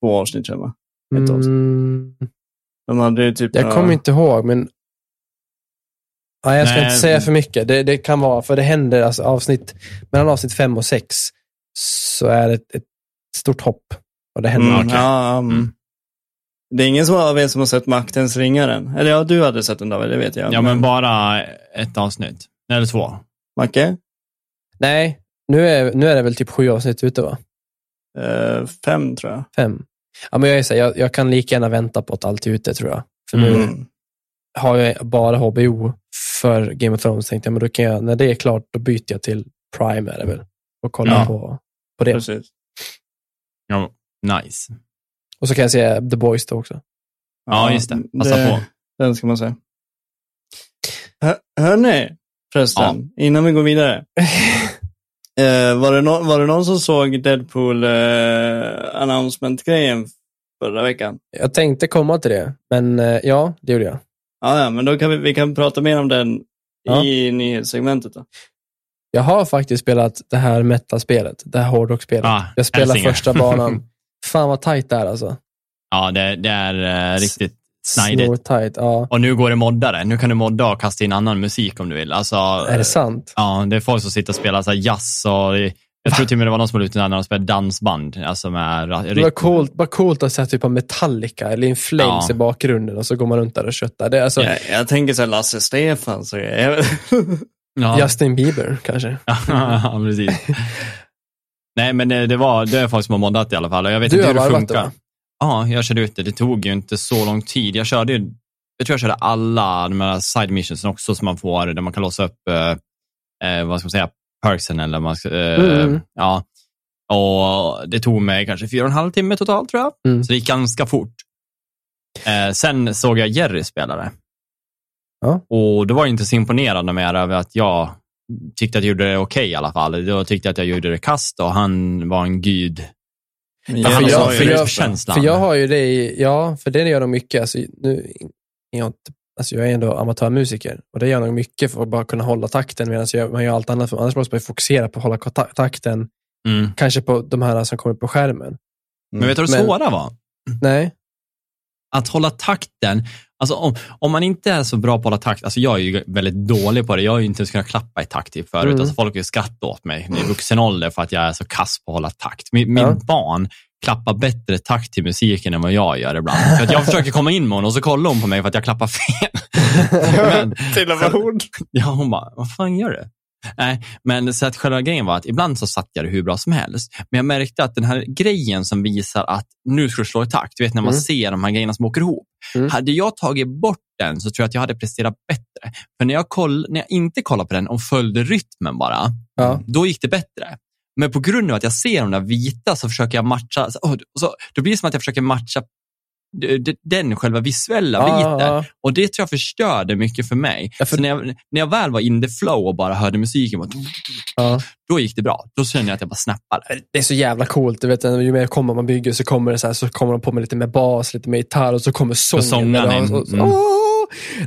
två avsnitt tror jag. Ett avsnitt. Mm, De hade typ jag några- kommer inte ihåg, men Nej, jag ska Nej, inte säga för mycket. Det, det kan vara, för det händer alltså avsnitt, mellan avsnitt fem och sex så är det ett, ett stort hopp. Och det händer Mm, ja, um, Mm. Det är ingen som av er som har sett Maktens ringaren? Eller ja, du hade sett den David, det vet jag. Ja, men bara ett avsnitt. Eller två. Macke? Nej, nu är, nu är det väl typ sju avsnitt ute va? Eh, fem tror jag. Fem. Ja, men jag, är så här, jag, jag kan lika gärna vänta på att allt är ute tror jag. För nu Mm. har jag bara HBO för Game of Thrones. Tänkte jag, men då kan jag, när det är klart, då byter jag till Prime är det väl. Och kollar Ja. på, på det. Precis. Ja, nice. Och så kan jag se The Boys då också. Ja, just det. Passa på. Den ska man säga. Hör, hörni, förresten, innan vi går vidare. Eh, var, det nå- var det någon som såg Deadpool eh, announcement-grejen förra veckan? Jag tänkte komma till det, men eh, ja, det gjorde jag. Ja, ja, men då kan vi, vi kan prata mer om den Ja. i nyhetssegmentet. Då. Jag har faktiskt spelat det här metaspelet, det här hårdrockspelet. Ah, jag spelar första banan. Fan vad tajt det är alltså. Ja, det, det är eh, riktigt. Snortajt, ja. Och nu går det moddare. Nu kan du modda och kasta in annan musik om du vill. Alltså, Är det sant? Ja, det är folk som sitter och spelar så här jazz och jag tror till och med det var någon som var ute när de spelade dansband. Alltså med Det var coolt, bara coolt att se typ på Metallica eller In Flames Ja. i bakgrunden och så går man runt där och köttar. Det är alltså Jag, jag tänker så här Lasse Stefans och. Ja, Justin Bieber kanske. ja precis. Nej, men det, det, var, det är folk som har moddat i alla fall. Jag vet Du inte hur det funkar. det? Ja, jag körde ut det. Det tog ju inte så lång tid. Jag körde ju, jag tror jag körde alla de här side missions också som man får, där man kan låsa upp, eh, eh, vad ska man säga, perksen eller vad man ska, eh, Mm. ja. Och det tog mig kanske fyra och en halv timme totalt tror jag. Mm. Så det gick ganska fort. Eh, sen såg jag Jerry spela det. Ja. Och då var jag inte så imponerad mer över att jag tyckte att jag gjorde det okej i alla fall. Då tyckte jag att jag gjorde det kast och han var en gud. För jävlar, jag- vad är för jag- känslan. För jag har ju det i, ja, för det gör nog mycket. Alltså, nu, jag, inte, alltså, jag är ändå amatörmusiker och det gör nog mycket för att bara kunna hålla takten medan jag, man gör allt annat. För, annars måste man ju fokusera på att hålla ta- takten, Mm. kanske på de här som kommer på skärmen. Men vet du Men- svåra var? Nej, att hålla takten. Alltså om, om man inte är så bra på att hålla takt, alltså jag är ju väldigt dålig på det. Jag har ju inte ens kunnat klappa i takt typ förut. Mm. Alltså folk har ju skrattat åt mig i vuxen ålder för att jag är så kass på att hålla takt. Min, min Ja. barn klappar bättre takt till musiken än vad jag gör ibland. För att jag försöker komma in med honom och så kollar hon på mig för att jag klappar fel. Men, Till och med ord. ja, hon bara, vad fan gör du? Nej, men så att själva grejen var att ibland så satt jag det hur bra som helst. Men jag märkte att den här grejen som visar att nu ska du slå i takt, du vet när man Mm. ser de här grejerna som åker ihop. Mm. Hade jag tagit bort den så tror jag att jag hade presterat bättre. För när jag, koll, när jag inte kollade på den och följde rytmen bara, Ja. då gick det bättre. Men på grund av att jag ser de där vita så försöker jag matcha, så, så, då blir det som att jag försöker matcha den själva visuella Ja, biten. ja. Och det tror jag förstörde mycket för mig. Ja, för- Så när jag, när jag väl var in the flow och bara hörde musiken, bara, ja. då gick det bra. Då kände jag att jag bara snappade. Det är så jävla coolt. Du vet, ju mer kommer man bygger så kommer det så här, så kommer de på med lite mer bas, lite mer gitarr och så kommer sången. Och så- Mm.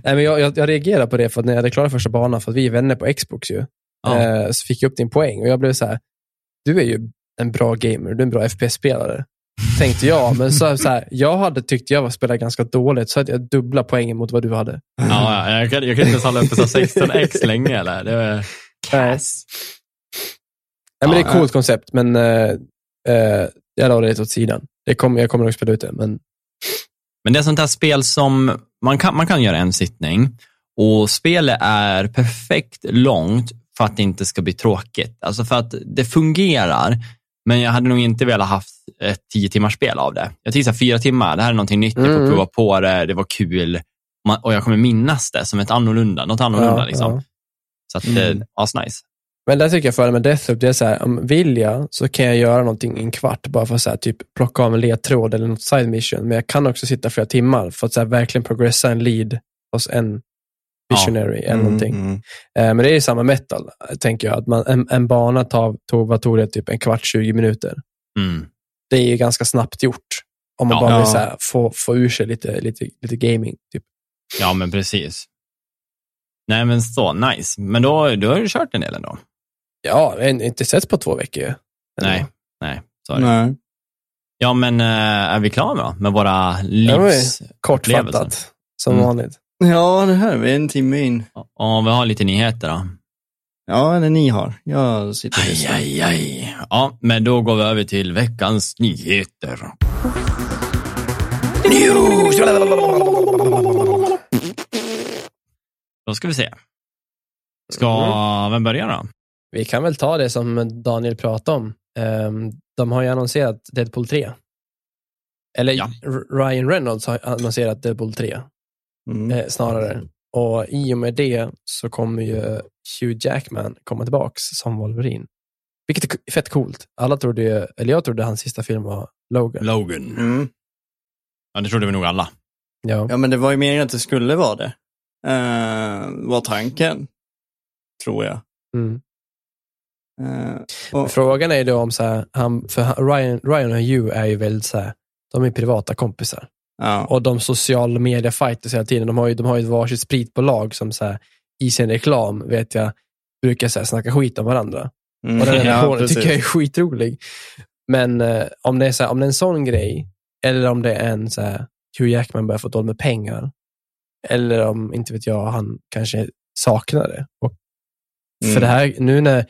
Nej, men jag, jag, jag reagerar på det för att när jag hade klarat första banan, för att vi är vänner på Xbox ju, eh, så fick jag upp din poäng och jag blev så här, du är ju en bra gamer, du är en bra FPS-spelare. Tänkte jag, men så, så här, jag hade tyckt jag var spelade ganska dåligt, så hade jag dubbla poäng mot vad du hade. Ja, ja, jag, kan, jag kan inte ens hålla uppe så 16x länge. Eller? Det var kass. Ja, men det är ett coolt koncept, men eh, eh, jag la det lite åt sidan. Det kommer, jag kommer nog spela ut det, men Men det är sånt här spel som man kan, man kan göra en sittning och spelet är perfekt långt för att det inte ska bli tråkigt. Alltså för att det fungerar, men jag hade nog inte velat haft ett tio timmars spel av det. Jag här, fyra timmar, det här är någonting nytt, jag får Mm. prova på det, det var kul och jag kommer minnas det som ett annorlunda, något annorlunda. Ja, liksom. ja. Så att, Mm. mm. asnice. Men där tycker jag för med Deathloop, det är så här, om vill jag så kan jag göra någonting i en kvart bara för att så här, typ, plocka av en ledtråd eller något side mission. Men jag kan också sitta flera timmar för att så här, verkligen progressa en lead hos en visionary eller någonting. Mm, Eh, men det är ju samma metal, tänker jag. Att man, en, en bana tar, tog, vad tog det, typ en kvart, 20 minuter. Mm. Det är ju ganska snabbt gjort. Om man Ja. bara vill Ja. här, få, få ur sig lite, lite, lite gaming. Typ. Ja, men precis. Nej, men så, nice. Men då, då har du kört en del ändå. Ja, jag har inte sett på två veckor. ju. Nej, nej. Det. Nej. Ja, men äh, är vi klara då med våra Ja, livs... Kortfattat, som Mm. vanligt. Ja, det här är vi en timme in. Och vi har lite nyheter då. Ja, eller ni har. Jag sitter och Aj, lyssnar. aj, aj. Ja, men då går vi över till veckans nyheter. Då ska vi se. Ska, vem börjar då? Vi kan väl ta det som Daniel pratade om. Ehm, De har ju annonserat Deadpool 3. Eller Ja. Ryan Reynolds har annonserat Deadpool 3 Mm. eh, snarare. Och i och med det så kommer ju Hugh Jackman komma tillbaks som Wolverine. Vilket är fett coolt. Alla trodde ju, eller jag trodde hans sista film var Logan. Logan. Mm. Ja, det trodde vi nog alla. Ja. Ja, men det var ju meningen att det skulle vara det. Uh, var tanken, tror jag. Mm. Eh, och, Frågan är ju då om så här, han, för Ryan, Ryan och Hugh är ju väldigt så här, de är privata kompisar. ja. Och de sociala media fighters hela tiden. De har ju, de har ju ett varsitt spritbolag som så här, i sin reklam, vet jag, brukar så här, snacka skit om varandra. Mm. Och den Ja, relationen precis. tycker jag är skitrolig. Men eh, om, det är så här, om det är en sån grej, eller om det är en så här, Hugh Jackman börjar få dåligt med pengar, eller om, inte vet jag, han kanske saknar det. Och Mm. För det här, nu när,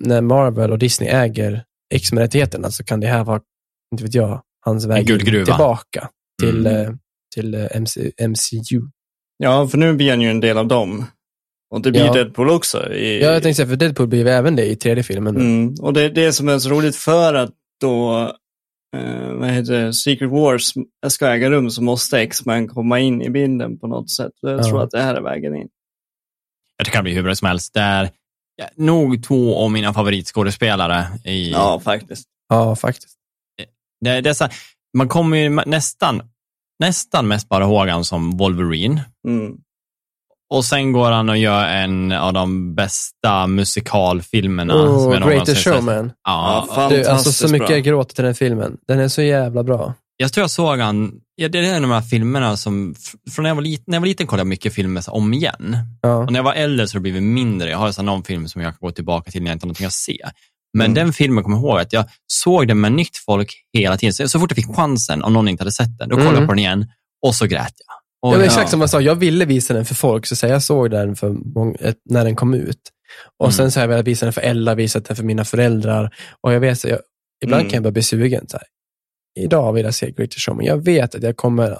när Marvel och Disney äger X-Men-rättigheterna så kan det här vara, inte vet jag, hans väg tillbaka till, Mm. eh, till eh, MC, MCU. Ja, för nu blir han ju en del av dem. Och det blir Ja. Deadpool också. I, Ja, jag tänkte säga, för Deadpool blir även det i tredje filmen. Mm, och det, det som är så roligt för att då, eh, vad heter det, Secret Wars ska äga rum så måste X-Men komma in i bilden på något sätt. Jag Ja. tror att det här är vägen in. Jag tycker det kan bli hur bra som helst. Det är ja, nog två av mina favoritskådespelare. I, Ja, faktiskt. Ja, faktiskt. det, det är så man kommer ju nästan, nästan mest bara ihåg han som Wolverine. Mm. Och sen går han och gör en av de bästa musikalfilmerna. som Och jag sett. Showman. Ja, Ja, Du, alltså så mycket bra. jag gråter till den filmen. Den är så jävla bra. jag tror jag såg han, ja, det är en av de här filmerna som, från när jag var liten, när jag var liten kollade jag mycket filmer om igen. Ja. Och när jag var äldre så har det blivit mindre. Jag har så någon film som jag kan gå tillbaka till när jag inte har någonting att se. Men Mm. den filmen kommer jag ihåg att jag såg den med nytt folk hela tiden. Så, så fort jag fick chansen, om någon inte hade sett den, då kollade Mm. jag på den igen och så grät jag. Och Ja, exakt som jag sa, jag ville visa den för folk, så jag såg den för när den kom ut. Och Mm. sen så har jag velat visa den för Ella, visat den för mina föräldrar. Och jag vet, så jag, ibland Mm. kan jag bara bli sugen. Så här. Idag vill jag se Greatest Showman. Jag vet att jag kommer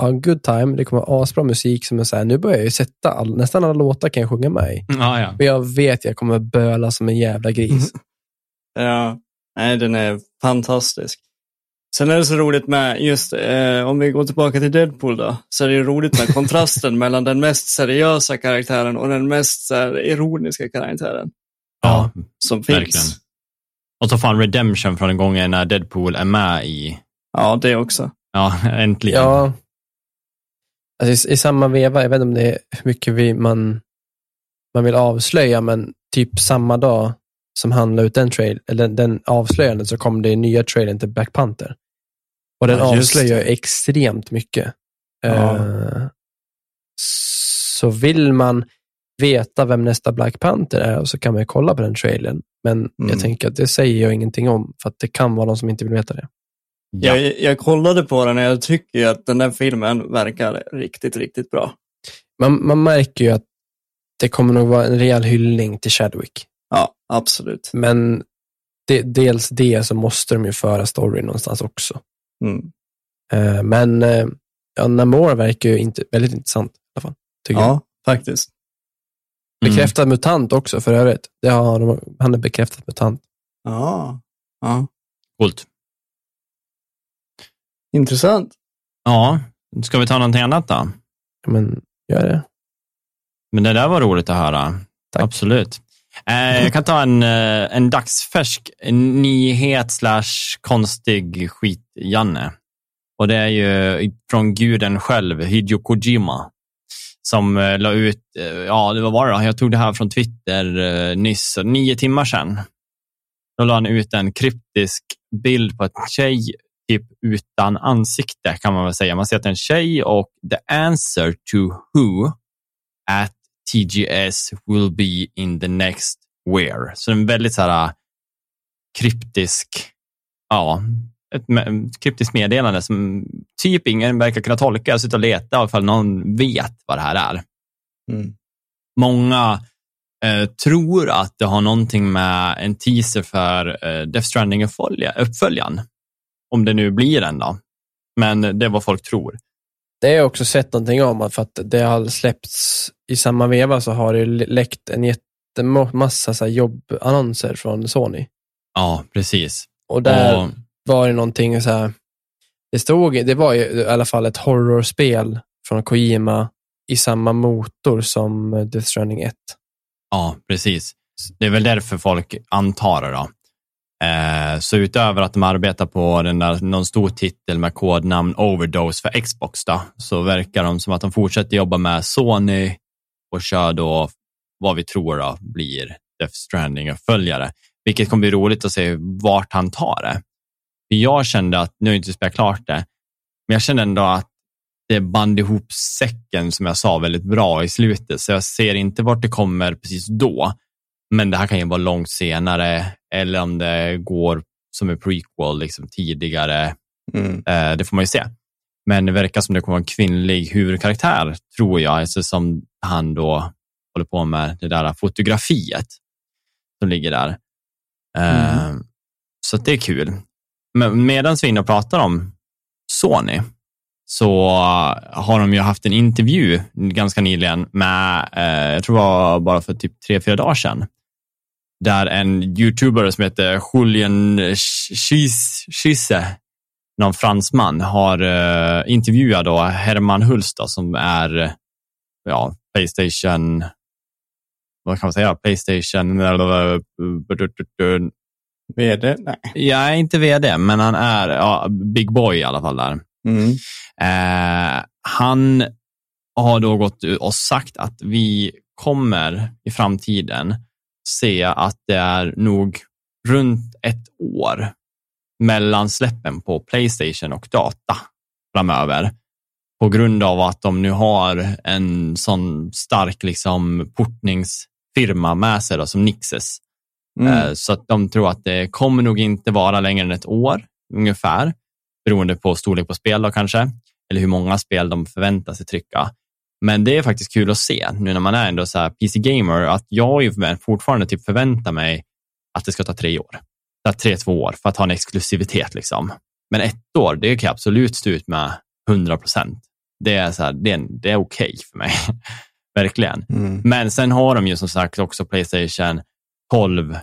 ha en good time, det kommer vara asbra musik. Som är så här, nu börjar jag ju sätta, all, nästan alla låtar kan jag sjunga med i. Ja, ja. Men jag vet att jag kommer böla som en jävla gris. Ja, nej, den är fantastisk. Sen är det så roligt med, just eh, om vi går tillbaka till Deadpool då, så är det ju roligt med kontrasten mellan den mest seriösa karaktären och den mest här, ironiska karaktären ja. som finns. Verkligen. Och så fan redemption från den gången när Deadpool är med i, Ja, det också. ja, äntligen. Ja. Alltså i, I samma veva, jag vet inte om det är hur mycket vi, man, man vill avslöja, men typ samma dag som han la ut den, trail, eller den, den avslöjandet så kom det nya trailern till Black Panther. Och den Ja, avslöjar det. extremt mycket. Ja. Eh, så vill man veta vem nästa Black Panther är så kan man ju kolla på den trailern. Men Mm. jag tänker att det säger jag ingenting om, för att det kan vara någon som inte vill veta det. Ja. Jag, jag kollade på den och jag tycker att den där filmen verkar riktigt, riktigt bra. Man, man märker ju att det kommer nog vara en rejäl hyllning till Chadwick. Ja, absolut. Men det, dels det så måste de ju föra storyn någonstans också. Mm. Eh, men eh, ja, Namor verkar ju inte, väldigt intressant i alla fall. Tycker jag. Ja, faktiskt. Mm. Bekräftad mutant också för övrigt. Det har de, han är bekräftad mutant. Ja, ja. Coolt. intressant. Ja, ska vi ta någonting annat då? Men gör det. Men det där var roligt att höra. Tack. Absolut. Eh, jag kan ta en, eh, en dagsfärsk nyhet slash konstig skit, Janne. Och det är ju från guden själv, Hideo Kojima, som eh, la ut, ja, det var det då? Jag tog det här från Twitter nyss, nio timmar sedan. Då la han ut en kryptisk bild på en tjej typ utan ansikte kan man väl säga. Man ser att det är en tjej och the answer to who at TGS will be in the next where. Så en väldigt så här kryptisk, ja, ett me- kryptiskt meddelande som typ ingen verkar kunna tolka. Jag sitter och letar ifall någon vet vad det här är. Mm. Många eh, tror att det har någonting med en teaser för eh, Death Stranding-uppföljaren. Om det nu blir en då. Men det är vad folk tror. Det har jag också sett någonting om, för att det har släppts i samma veva så har det läckt en jättemassa så jobbannonser från Sony. Ja, precis. Och där Och, var det någonting så här, det stod, det var ju i alla fall ett horrorspel från Kojima i samma motor som Death Stranding 1. ja, precis. Det är väl därför folk antar det. Då. Eh, så utöver att de arbetar på den där, någon stor titel med kodnamn Overdose för Xbox, då, så verkar de som att de fortsätter jobba med Sony och kör då vad vi tror då blir Death Stranding-följare. Vilket kommer bli roligt att se vart han tar det. För jag kände att, nu har jag inte spelat klart det, men jag kände ändå att det band ihop säcken som jag sa väldigt bra i slutet. Så jag ser inte vart det kommer precis då. Men det här kan ju vara långt senare eller om det går som en prequel liksom tidigare. Mm. Eh, det får man ju se. Men det verkar som det kommer vara en kvinnlig huvudkaraktär, tror jag, eftersom han då håller på med det där fotografiet som ligger där. Eh, Så att det är kul. Men medan vi är inne och pratar om Sony så har de ju haft en intervju ganska nyligen med, eh, jag tror det var bara för typ tre, fyra dagar sedan, där en youtuber som heter Julian Schisse, någon fransman, har eh, intervjuat då Herman Hulst då, som är ja, Playstation, vad kan man säga, Playstation, VD? Nej. jag är inte vd, men han är ja, big boy i alla fall där. Mm. Eh, han har då gått och sagt att vi kommer i framtiden se att det är nog runt ett år mellan släppen på Playstation och data framöver. På grund av att de nu har en sån stark liksom, portningsfirma med sig då, som Nixes. Mm. Eh, Så att de tror att det kommer nog inte vara längre än ett år ungefär, beroende på storlek på spel då kanske, eller hur många spel de förväntar sig trycka. Men det är faktiskt kul att se nu när man är ändå så här PC-gamer, att jag fortfarande typ förväntar mig att det ska ta tre år. Så att tre, två år för att ha en exklusivitet. Liksom. Men ett år, det kan jag absolut stå ut med 100 procent. Det är, så här, det är, det är okej för mig. Verkligen. Mm. Men sen har de ju som sagt också Playstation 12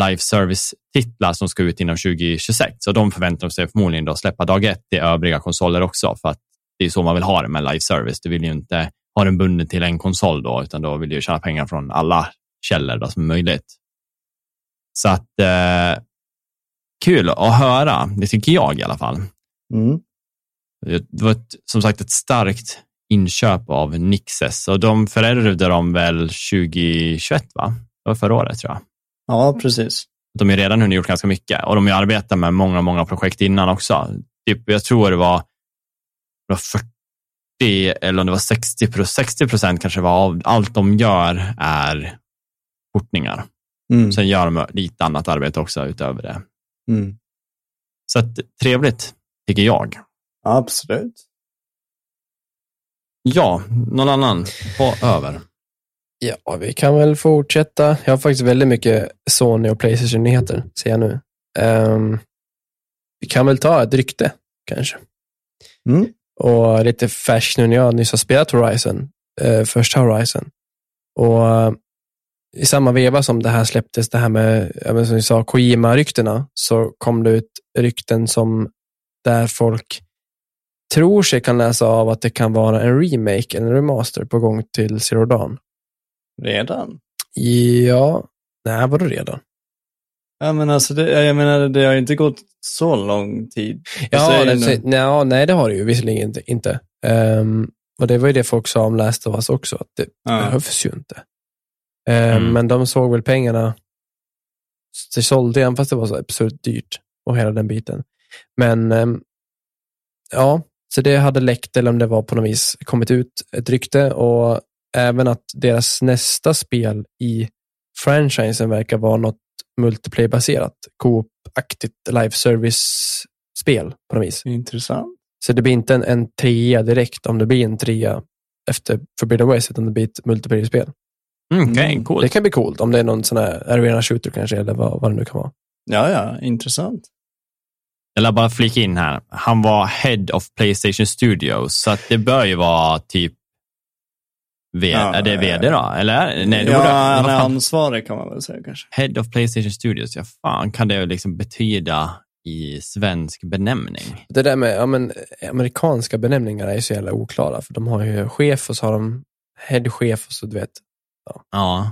live service-titlar som ska ut inom 2026. Och de förväntar sig förmodligen då släppa dag ett i övriga konsoler också. För att det är så man vill ha det med live service. Du vill ju inte ha den bunden till en konsol då, utan då vill du tjäna pengar från alla källor då som är möjligt. Så att eh, kul att höra, det tycker jag i alla fall. Mm. Det var ett, som sagt ett starkt inköp av Nixes och de förärvde dem väl 2021, va? Det var förra året tror jag. Ja, precis. De har redan hunnit gjort ganska mycket och de har arbetat med många, många projekt innan också. Typ, jag tror det var, det var 40 eller om det var 60 procent, 60 procent kanske var av allt de gör är portningar. Mm. Sen gör de lite annat arbete också utöver det. Mm. Så att, trevligt, tycker jag. Absolut. Ja, någon annan på över. Ja, vi kan väl fortsätta. Jag har faktiskt väldigt mycket Sony och Playstation-nyheter, ser jag nu. Ehm, vi kan väl ta ett rykte, kanske. Mm. Och lite färskt nu när jag nyss har spelat Horizon, eh, första Horizon. Och i samma veva som det här släpptes, det här med, som vi sa, Kojima-ryktena, så kom det ut rykten som där folk tror sig kan läsa av att det kan vara en remake en remaster på gång till Zero Dawn. Redan? Ja, nej, var det redan? Ja, men alltså, det, jag menar, det har inte gått så lång tid. Ja, det, nu- nej, nej, det har det ju visserligen inte. inte. Ehm, och det var ju det folk sa om Last of Us också, att det Ja. behövs ju inte. Ehm, Mm. Men de såg väl pengarna, det sålde igen fast det var så absurt dyrt och hela den biten. Men ehm, ja, så det hade läckt eller om det var på något vis kommit ut ett rykte och även att deras nästa spel i franchisen verkar vara något multiplayer-baserat, co-op-aktigt live service-spel på något vis. Intressant. Så det blir inte en, en trea direkt om det blir en trea efter Forbidden West, utan det blir ett multiplayer-spel. Mm, Mm. coolt. Det kan bli coolt om det är någon sån här arena shooter kanske, eller vad, vad det nu kan vara. Ja, ja, intressant. Jag lär bara flika in här. Han var head of Playstation Studios, så att det bör ju vara typ V- Ja, är det ja, vd då? Eller? Nej, det ja, borde, han är ansvarig kan man väl säga kanske. Head of Playstation Studios, ja fan kan det liksom betyda i svensk benämning? Det där med ja, men, amerikanska benämningar är så jävla oklara, för de har ju chef och så har de headchef och så du vet. Ja,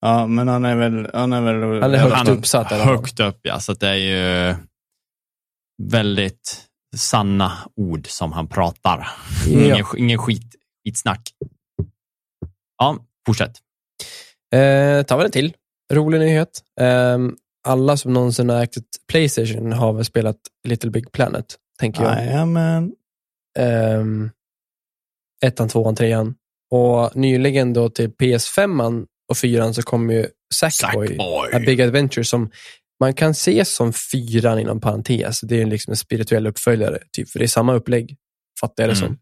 Ja, men han är väl... Han är väl Han är högt Han- uppsatt fall. högt upp ja, så att det är ju väldigt sanna ord som han pratar. Ja. Ingen, ingen skit, skitsnack. Ja, fortsätt. Eh, tar vi en till. Rolig nyhet. Eh, alla som någonsin har ägt ett Playstation har väl spelat Little Big Planet, tänker jag. Jajamän. Ehm, ettan, tvåan, trean. Och nyligen då till PS5 och fyran så kom ju Sackboy, Sackboy. A Big Adventure, som man kan se som fyran inom parentes. Det är liksom en spirituell uppföljare, typ, för det är samma upplägg, fattar jag det Mm. som.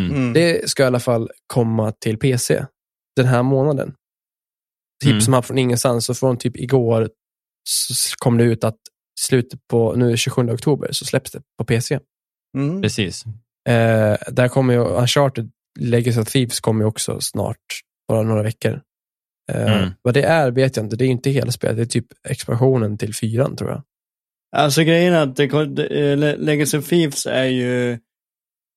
Mm. Mm. Det ska i alla fall komma till PC den här månaden. Typ Mm. som här från ingenstans, så från typ igår så kom det ut att slutet på, nu är det 27 oktober, så släpps det på PC. Mm. Precis. Eh, där kommer ju Uncharted Legacy of Thieves kommer ju också snart, bara några veckor. Eh, Mm. Vad det är vet jag inte, det är inte hela spelet, det är typ expansionen till fyran tror jag. Alltså grejen är att det, eh, Legacy of Thieves är ju,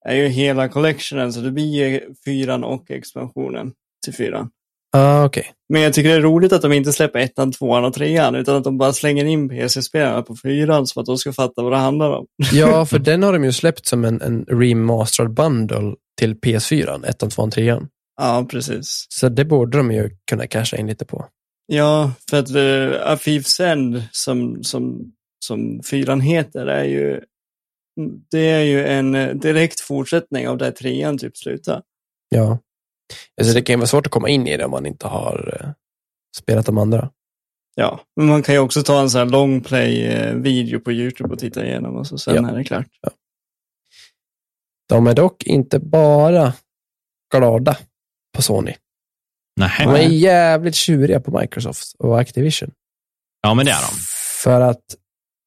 är ju hela collectionen, så det blir ju fyran och expansionen till fyran. Ah, okej. Men jag tycker det är roligt att de inte släpper ettan, tvåan och trean, utan att de bara slänger in PC-spelarna på fyran så att de ska fatta vad det handlar om. Ja, för den har de ju släppt som en, en remastered bundle till PS4, ettan, tvåan, trean. Ja, precis. Så det borde de ju kunna casha in lite på. Ja, för att uh, A Thief's End, som, som, som fyran heter, är ju, det är ju en eh, direkt fortsättning av där trean typ slutar. Ja. Alltså det kan ju vara svårt att komma in i det om man inte har eh, spelat de andra. Ja, men man kan ju också ta en sån här long play-video på YouTube och titta igenom och så sen Ja. är det klart. De är dock inte bara glada på Sony. Nej. De är jävligt tjuriga på Microsoft och Activision. Ja, men det är de. För att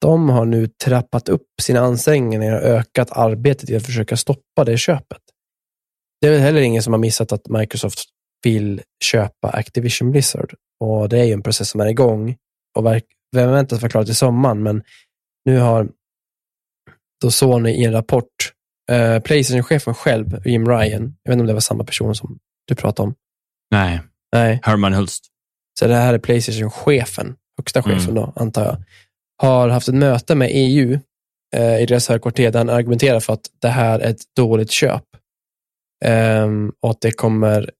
de har nu trappat upp sina ansträngningar och ökat arbetet i att försöka stoppa det köpet. Det är väl heller ingen som har missat att Microsoft vill köpa Activision Blizzard. Och det är ju en process som är igång och vem väntas vara klar till sommaren, men nu har då Sony i en rapport, eh, Playstation-chefen själv, Jim Ryan, jag vet inte om det var samma person som du pratade om. Nej, Nej, Herman Hulst. så det här är Playstation-chefen, högsta chefen Mm. då, antar jag, har haft ett möte med EU eh, i deras högkvarter där han argumenterar för att det här är ett dåligt köp. Ehm, och att det kommer,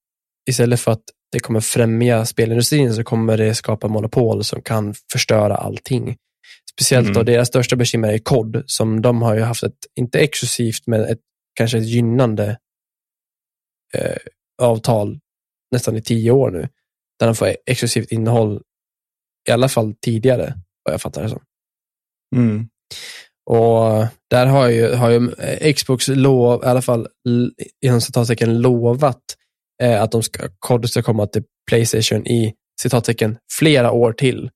istället för att det kommer främja spelindustrin så kommer det skapa monopol som kan förstöra allting. Speciellt då Mm. deras största bekymmer är COD, som de har ju haft ett, inte exklusivt, men ett, kanske ett gynnande eh, avtal nästan i tio år nu. Där de får exklusivt innehåll, i alla fall tidigare, vad jag fattar det som. Mm. Och där har ju, har ju eh, Xbox lov, i alla fall inom citattecken lovat eh, att de ska, COD ska komma till Playstation i citattecken flera år till.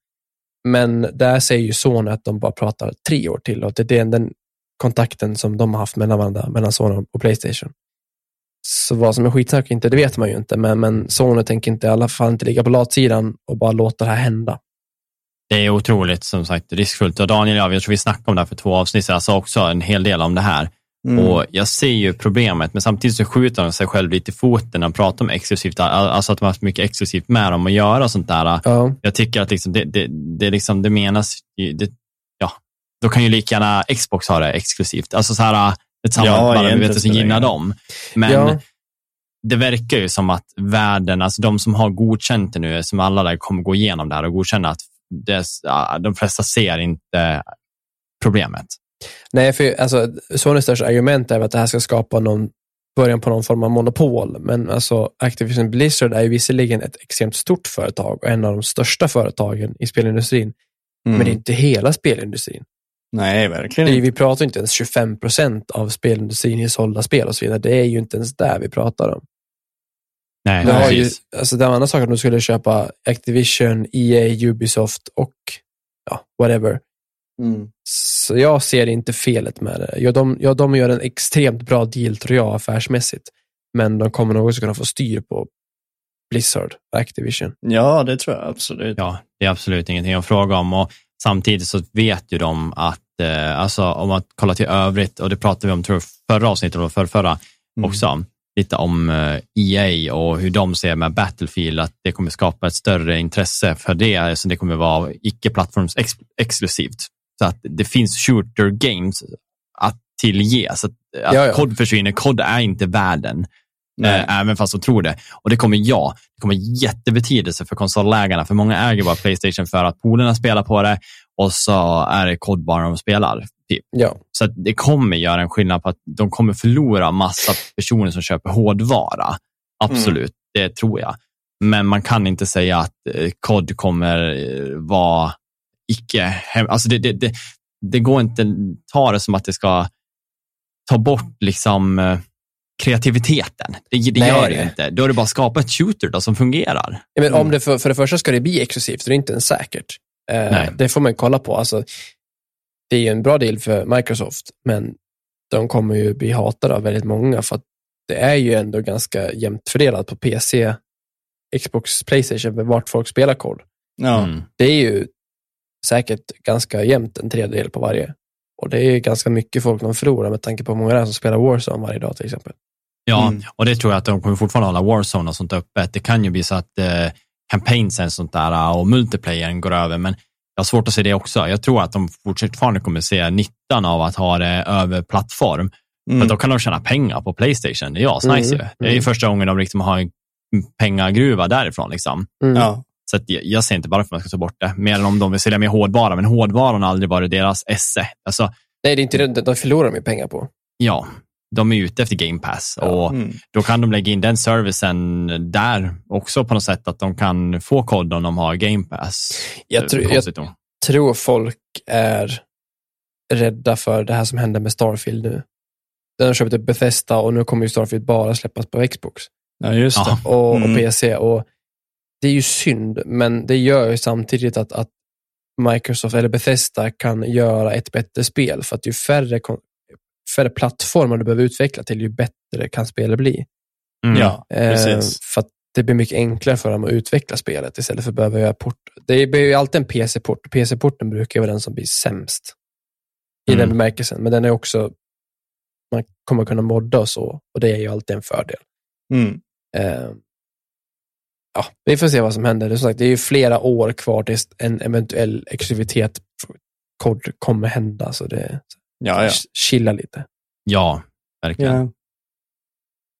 Men där säger ju Sony att de bara pratar tre år till och det är den, kontakten som de har haft mellan varandra, mellan Sony och Playstation. Så vad som är skitsnack och inte, det vet man ju inte, men, men Sony tänker inte i alla fall inte ligga på latsidan och bara låta det här hända. Det är otroligt som sagt riskfullt. Och Daniel, jag tror vi snackade om det här för två avsnitt sedan, jag sa också en hel del om det här. Mm. Och Jag ser ju problemet, men samtidigt så skjuter de sig själv lite i foten när de pratar om exklusivt, alltså att de har haft mycket exklusivt med dem att göra och sånt där. Ja, Jag tycker att liksom det, det, det, liksom, det menas, det, ja, då kan ju lika gärna Xbox ha det exklusivt. Alltså så här, ett samarbete, det gynnar dem. Men ja, det verkar ju som att världen, alltså de som har godkänt det nu, som alla där kommer gå igenom det här och godkänna att det, de flesta ser inte problemet. Nej, för alltså, Sonys största argument är att det här ska skapa någon början på någon form av monopol. Men alltså, Activision Blizzard är ju visserligen ett extremt stort företag och en av de största företagen i spelindustrin. Mm. Men det är inte hela spelindustrin. Nej, verkligen är, vi pratar inte ens 25 procent av spelindustrin i sålda spel och så vidare. Det är ju inte ens där vi pratar om. Nej, Du har ju, alltså det är en annan sak att du skulle köpa Activision, EA, Ubisoft och ja, whatever. Mm. Så jag ser inte felet med det. Ja, de, ja, de gör en extremt bra deal tror jag affärsmässigt. Men de kommer nog också kunna få styr på Blizzard och Activision. Ja, det tror jag absolut. Ja, det är absolut ingenting att fråga om. Och samtidigt så vet ju de att, eh, alltså om man kollar till övrigt, och det pratade vi om tror jag, förra avsnittet, eller för förra Mm. också, lite om eh, EA och hur de ser med Battlefield, att det kommer skapa ett större intresse för det, så det kommer vara icke-plattforms ex exklusivt. Så att det finns shooter games att tillge. Så att, att Ja, ja. kod försvinner, kod är inte världen. Nej. Eh, även fast de tror det. Och det kommer ja, det kommer jättebetydelse för konsolägarna, för många äger bara Playstation för att polerna spelar på det och så är det kod bara de spelar. Typ. Ja, Så det kommer göra en skillnad på att de kommer förlora massa personer som köper hårdvara. Absolut, det tror jag. Men man kan inte säga att eh, kod kommer eh, vara icke... hem- Alltså det, det, det, det går inte ta det som att det ska ta bort liksom eh, kreativiteten. Det, det Nej, gör det inte. Då är det bara att skapa ett shooter då, som fungerar. Ja, Men om Mm. det för, för det första ska det bli exklusivt, det är inte ens säkert. Eh, Nej. det får man kolla på. Alltså, det är ju en bra deal för Microsoft, men de kommer ju bli hatade av väldigt många för att det är ju ändå ganska jämnt fördelat på PC, Xbox, Playstation, med vart folk spelar kod. Ja. Mm. Det är ju säkert ganska jämnt en tredjedel på varje. Och det är ganska mycket folk de förlorar med tanke på hur många det är som spelar Warzone varje dag till exempel. Ja, Mm. och det tror jag att de kommer fortfarande hålla Warzone och sånt öppet. Det kan ju bli så att eh, campaignsen och sånt där och multiplayern går över, men jag har svårt att se det också. Jag tror att de fortfarande kommer se nyttan av att ha det över plattform. För Mm. då kan de tjäna pengar på Playstation. Det är asnice Mm, ju. Det är ju mm. första gången de liksom har en pengagruva därifrån. Liksom. Mm. Ja. Så att jag, jag ser inte varför man ska ta bort det. Mer än om de vill sälja mer hårdvara, men hårdvaran har aldrig varit deras esse. Alltså, Nej, det är inte det. De förlorar de ju pengar på. ja, de är ute efter Game Pass. Och Mm. då kan de lägga in den servicen där också på något sätt, att de kan få kod om de har Game Pass. Jag, tror- jag tror folk är rädda för det här som händer med Starfield nu. Den har köpt upp Bethesda och nu kommer ju Starfield bara släppas på Xbox ja, just det. Ja. och, Mm. och PC. Och det är ju synd, men det gör ju samtidigt att, att Microsoft eller Bethesda kan göra ett bättre spel för att ju färre, färre plattformar du behöver utveckla till, ju bättre kan spelet bli. Mm. Ja, Eh, precis. för att det blir mycket enklare för dem att utveckla spelet istället för att behöva göra port. Det blir ju alltid en PC-port. PC-porten brukar vara den som blir sämst i Mm. den bemärkelsen. Men den är också, man kommer kunna modda och så och det är ju alltid en fördel. Mm. Eh, ja, vi får se vad som händer. Det är, som sagt, det är ju flera år kvar tills en eventuell exklusivitet kommer hända. Så det Ja, ja. chilla lite. Ja, verkligen. ja.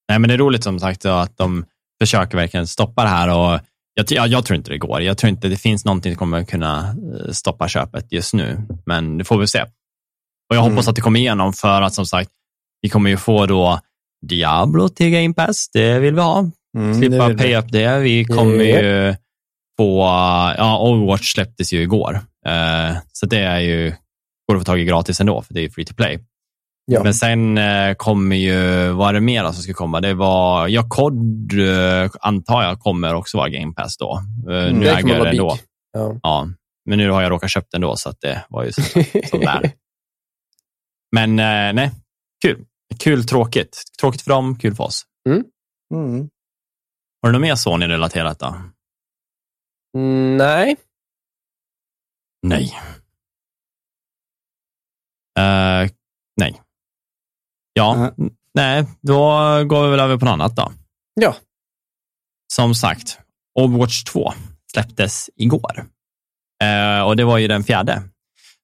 Nej, men det är roligt som sagt att de försöker verkligen stoppa det här. Och jag, jag, jag tror inte det går. Jag tror inte det finns någonting som kommer kunna eh, stoppa köpet just nu, men det får vi se. Och jag Mm. hoppas att det kommer igenom för att som sagt, vi kommer ju få då Diablo till Game Pass. Det vill vi ha. Mm, Slippa det pay up det. Vi kommer Japp. ju få, ja, Overwatch släpptes ju igår. Eh, så det är ju, går att få tag i gratis ändå, för det är ju free to play. Ja. Men sen eh, kommer ju, vad är det mer som ska komma? Det var, ja, COD eh, antar jag kommer också vara Game Pass då. Eh, Mm, nu det äger jag det ändå. Ja. Ja, men nu har jag råkat köpt den då, så att det var ju så, som där. Men eh, nej, kul. Kul, tråkigt. Tråkigt för dem, kul för oss. Mm. Har du något mer Sony-relaterat då? Mm, nej, Nej. Eh, nej. Ja, Nej. n- nej, då går vi väl över på något annat då. Ja. Som sagt, Overwatch 2 släpptes igår. Eh, och det var ju den fjärde.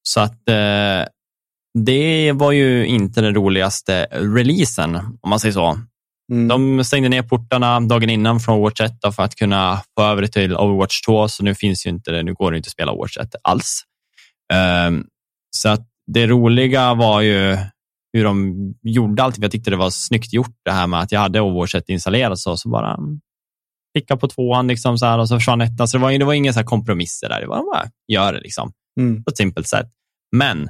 Så att eh, det var ju inte den roligaste releasen, om man säger så. Mm. De stängde ner portarna dagen innan från Overwatch 1 då för att kunna få över det till Overwatch 2, så nu finns ju inte det, nu går det inte att spela Overwatch 1 alls. Ehm, så att det roliga var ju hur de gjorde allt. Jag tyckte det var snyggt gjort det här med att jag hade Overwatch 1 installerat så, så bara klicka på tvåan liksom så här, och så försvann ettan. Så det var, det var inga så kompromisser där. Det var bara gör det liksom Mm. på ett simpelt sätt. Men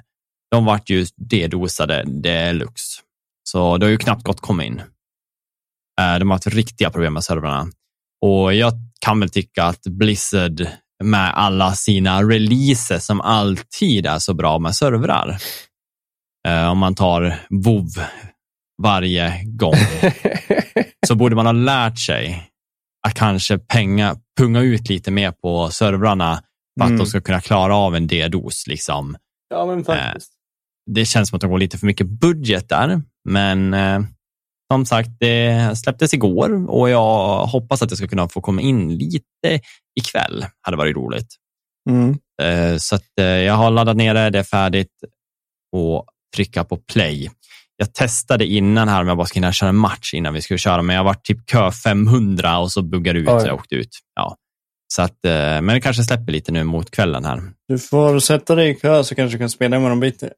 de vart ju dedosade deluxe. Så det har ju knappt gått komma in. Eh, De har haft riktiga problem med servrarna. Och jag kan väl tycka att Blizzard med alla sina releaser som alltid är så bra med servrar. Eh, om man tar WoW varje gång så borde man ha lärt sig att kanske penga, punga ut lite mer på servrarna för att Mm. de ska kunna klara av en D-dos. Liksom. Ja, men faktiskt. Det känns som att de går lite för mycket budget där, men eh, som sagt, det släpptes igår och jag hoppas att jag ska kunna få komma in lite ikväll. hade varit roligt. Mm. Eh, Så att, eh, jag har laddat ner det, det är färdigt och trycka på play. Jag testade innan här om jag bara skulle hinna köra en match innan vi skulle köra, men jag var typ kö 500 och så buggade det ut Oj. så jag åkte ut. Ja. Så att, eh, men det kanske släpper lite nu mot kvällen här. Du får sätta dig i kö så kanske du kan spela imorgon bitti.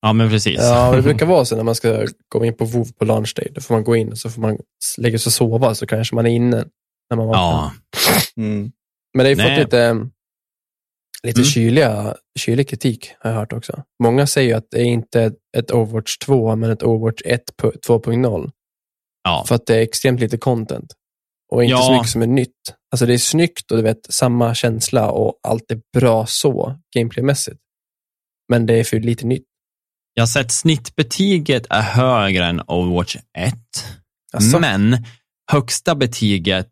Ja, men precis. Ja, det brukar vara så när man ska gå in på WoW på launch day. Då får man gå in och så får man lägga sig och sova så kanske man är inne när man vaknar. Ja, Mm. Men det har ju Nej. fått lite, lite Mm. kyliga, kylig kritik har jag hört också. Många säger ju att det är inte ett Overwatch 2, men ett Overwatch 1 på 2.0. ja. För att det är extremt lite content. Och inte Ja. så mycket som är nytt. Alltså det är snyggt och du vet, samma känsla och allt är bra så, gameplaymässigt. Men det är för lite nytt. Jag har sett snittbetyget är högre än Overwatch 1, Alltså, men högsta betyget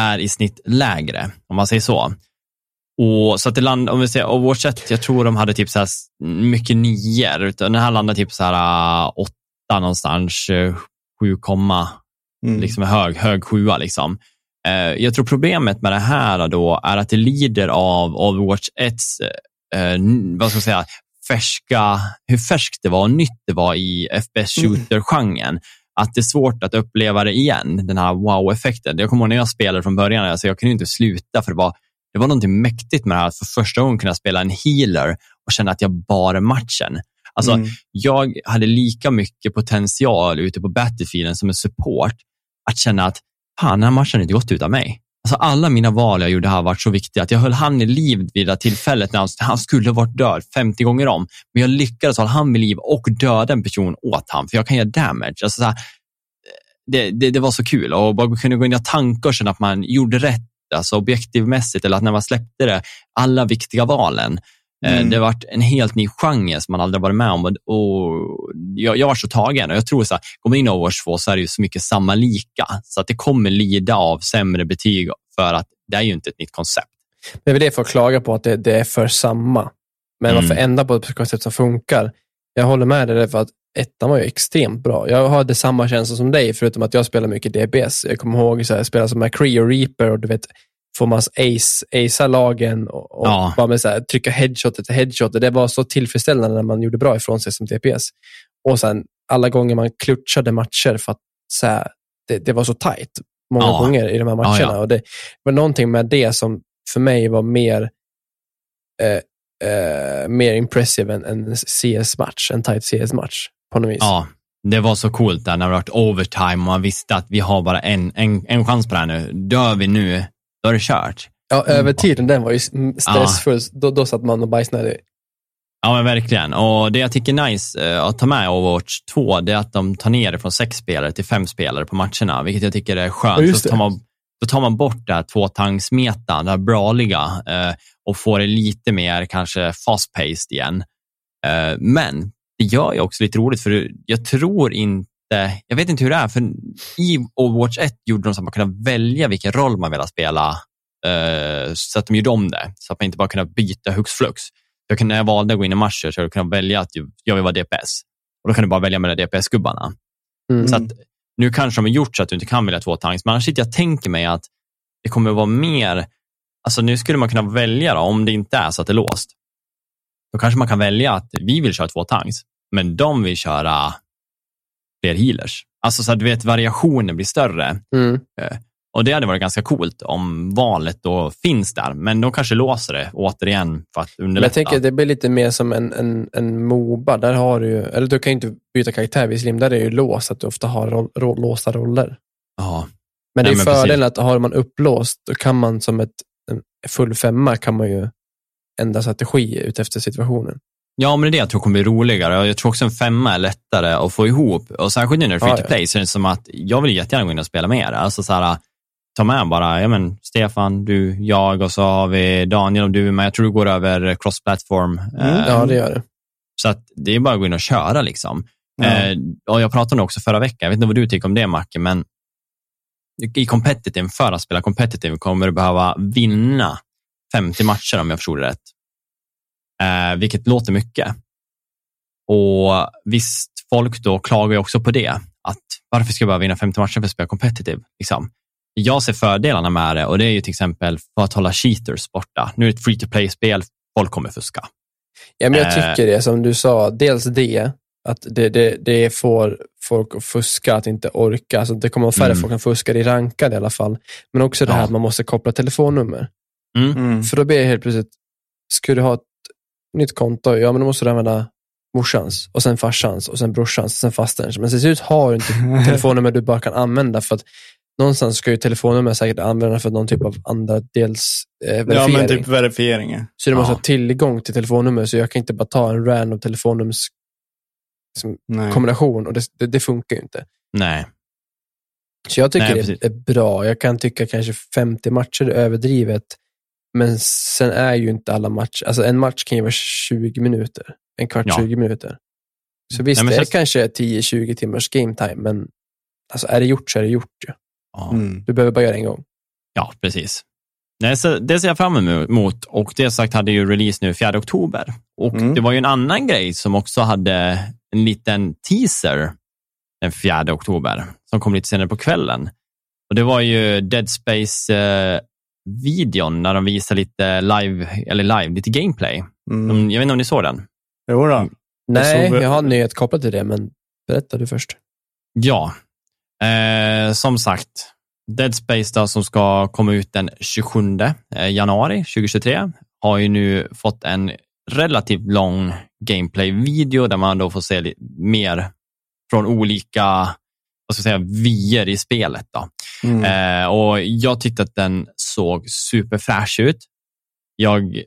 är i snitt lägre, om man säger så. Och så att det land, om vi säger Overwatch 1, jag tror de hade typ så här mycket nior, utan den här landar typ så här ah, åtta någonstans, eh, 7, komma, Mm. liksom hög, hög sjua liksom. Eh, Jag tror problemet med det här då är att det lider av Overwatch 1, eh, n- vad ska jag säga, färska, hur färskt det var och nytt det var i FPS shooter-genren. Att det är svårt att uppleva det igen, den här wow-effekten. Jag kommer ihåg när jag spelade från början, alltså jag kunde inte sluta för det var, det var någonting mäktigt med det här att för första gången kunna spela en healer och känna att jag bar matchen. Alltså, Mm. jag hade lika mycket potential ute på Battlefielden som en support att känna att fan, den här matchen har inte gått utan mig. Alltså alla mina val jag gjorde har varit så viktiga. Att jag höll han i liv vid det tillfället när han, han skulle varit död 50 gånger om. Men jag lyckades hålla han vid liv och döda en person åt han, för jag kan göra damage. Alltså så här, det, det, det var så kul och bara kunna gå in och tanka och känna att man gjorde rätt, alltså objektivmässigt, eller att när man släppte det, alla viktiga valen. Eh, Mm. Det har varit en helt ny genre som man aldrig varit med om och, och jag, jag var så tagen och jag tror så här, går man in i Overwatch 2 så är det ju så mycket samma lika, så att det kommer lida av sämre betyg för att det är ju inte ett nytt koncept. det är väl det att klaga på att det, det är för samma. Men Mm. varför ändra på ett koncept som funkar? Jag håller med dig för att ettan var ju extremt bra. Jag hade samma känsla som dig, förutom att jag spelar mycket DBS. Jag kommer ihåg så här, jag spelade som McCree och Reaper och du vet, får man ace, acea lagen och, och Ja. bara med så här, trycka headshot efter headshot. Det var så tillfredsställande när man gjorde bra ifrån sig som DPS. Och sen alla gånger man klutchade matcher för att så här, det, det var så tight många Ja. gånger i de här matcherna. Ja, ja. Och det var någonting med det som för mig var mer eh, eh, mer impressive än en CS-match, en tight CS-match på något vis. Ja, det var så coolt där när det var overtime och man visste att vi har bara en, en, en chans på det här nu. Dör vi nu, då är det kört. Ja, övertiden den var ju stressfull. Då, då satt man och bajsnade. Ja, men verkligen. Och det jag tycker är nice eh, att ta med Overwatch 2, det är att de tar ner det från sex spelare till fem spelare på matcherna, vilket jag tycker är skönt. Ja, Så tar man, då tar man bort det här tvåtangsmetan, det här braliga, eh, och får det lite mer kanske fast-paced igen. Eh, men det gör ju också lite roligt, för jag tror inte, jag vet inte hur det är, för i Overwatch 1 gjorde de så att man kunde välja vilken roll man ville spela, eh, så att de gjorde om det, så att man inte bara kunde byta hux flux. Jag kunde, när jag valde att gå in i matcher så jag kunde välja att jag vill vara DPS. Och då kan du bara välja mellan DPS-gubbarna. Mm. Så att, nu kanske de har gjort så att du inte kan välja två tanks, men annars sitter jag tänker mig att det kommer att vara mer, alltså nu skulle man kunna välja då, om det inte är så att det är låst. Då kanske man kan välja att vi vill köra två tanks, men de vill köra fler healers. Alltså så att du vet variationen blir större. Mm. Och det hade varit ganska coolt om valet då finns där, men de kanske låser det återigen för att Men underlätta. jag tänker att det blir lite mer som en, en, en Moba. Där har du ju, eller du kan ju inte byta karaktär visserligen, där är det ju låst, att du ofta har roll, roll, låsta roller. ja. Men det Nej, är men fördelen att har man upplåst, då kan man som ett full femma kan man ju ändra strategi utefter situationen. Ja, men det är det jag tror kommer bli roligare. Jag tror också en femma är lättare att få ihop. Och särskilt nu när det är free to play så är det som att jag vill jättegärna gå in och spela med er. Alltså så här, ta med bara, ja men Stefan, du, jag och så har vi Daniel och du är med. Jag tror du går över cross-platform. Mm, ja, det gör det. Så att det är bara att gå in och köra. Liksom. Eh, och jag pratade nog också förra veckan, jag vet inte vad du tycker om det Macke, men i competitive, för att spela competitive kommer du behöva vinna 50 matcher om jag förstod det rätt. Eh, vilket låter mycket. Och visst, folk då klagar ju också på det. Att varför ska jag behöva vinna 50 matcher för att spela competitive? Liksom. Jag ser fördelarna med det och det är ju till exempel för att hålla cheaters borta. Nu är det ett free to play-spel, folk kommer fuska. Ja, men jag Eh. tycker det, som du sa, dels det, att det, det, det får folk att fuska, att inte orka. Alltså, det kommer färre Mm. folk som fuskar i rankad i alla fall. Men också det här Ja. att man måste koppla telefonnummer. Mm. För då blir det helt plötsligt, ska du ha ett nytt konto, ja men då måste du använda morsans, och sen farsans, och sen brorsans, och sen fasterns. Men till slut har du inte telefonnummer du bara kan använda för att någonstans ska ju telefonnummer säkert användas för någon typ av andra dels eh, Ja, verifiering. men typ verifieringar. Så du måste Ja. ha tillgång till telefonnummer, så jag kan inte bara ta en random telefonnummer Nej. kombination och det, det, det funkar ju inte. Nej. Så jag tycker Nej, det är bra. Jag kan tycka kanske 50 matcher är överdrivet, men sen är ju inte alla matcher, alltså en match kan ju vara 20 minuter, en kvart, Ja. 20 minuter. Så visst, Nej, det är sen- kanske 10-20 timmars game time, men alltså är det gjort så är det gjort ju. Ja. Mm. Du behöver bara göra det en gång. Ja, precis. Nej, så det ser jag fram emot och det sagt hade ju release nu 4 oktober. Och Mm. det var ju en annan grej som också hade en liten teaser den 4 oktober som kom lite senare på kvällen. Och Det var ju Dead Space-videon när de visade lite live, eller live, lite gameplay. Mm. De, jag vet inte om ni såg den? Jo då. Nej, såg- jag har en nyhet kopplat till det, men berätta du först. Ja, eh, som sagt, Dead Space då, som ska komma ut den 27 eh, januari 2023 har ju nu fått en relativt lång gameplay-video där man då får se mer från olika vad ska jag säga, vyer i spelet. Då. Mm. Eh, och Jag tyckte att den såg superfräsch ut. Jag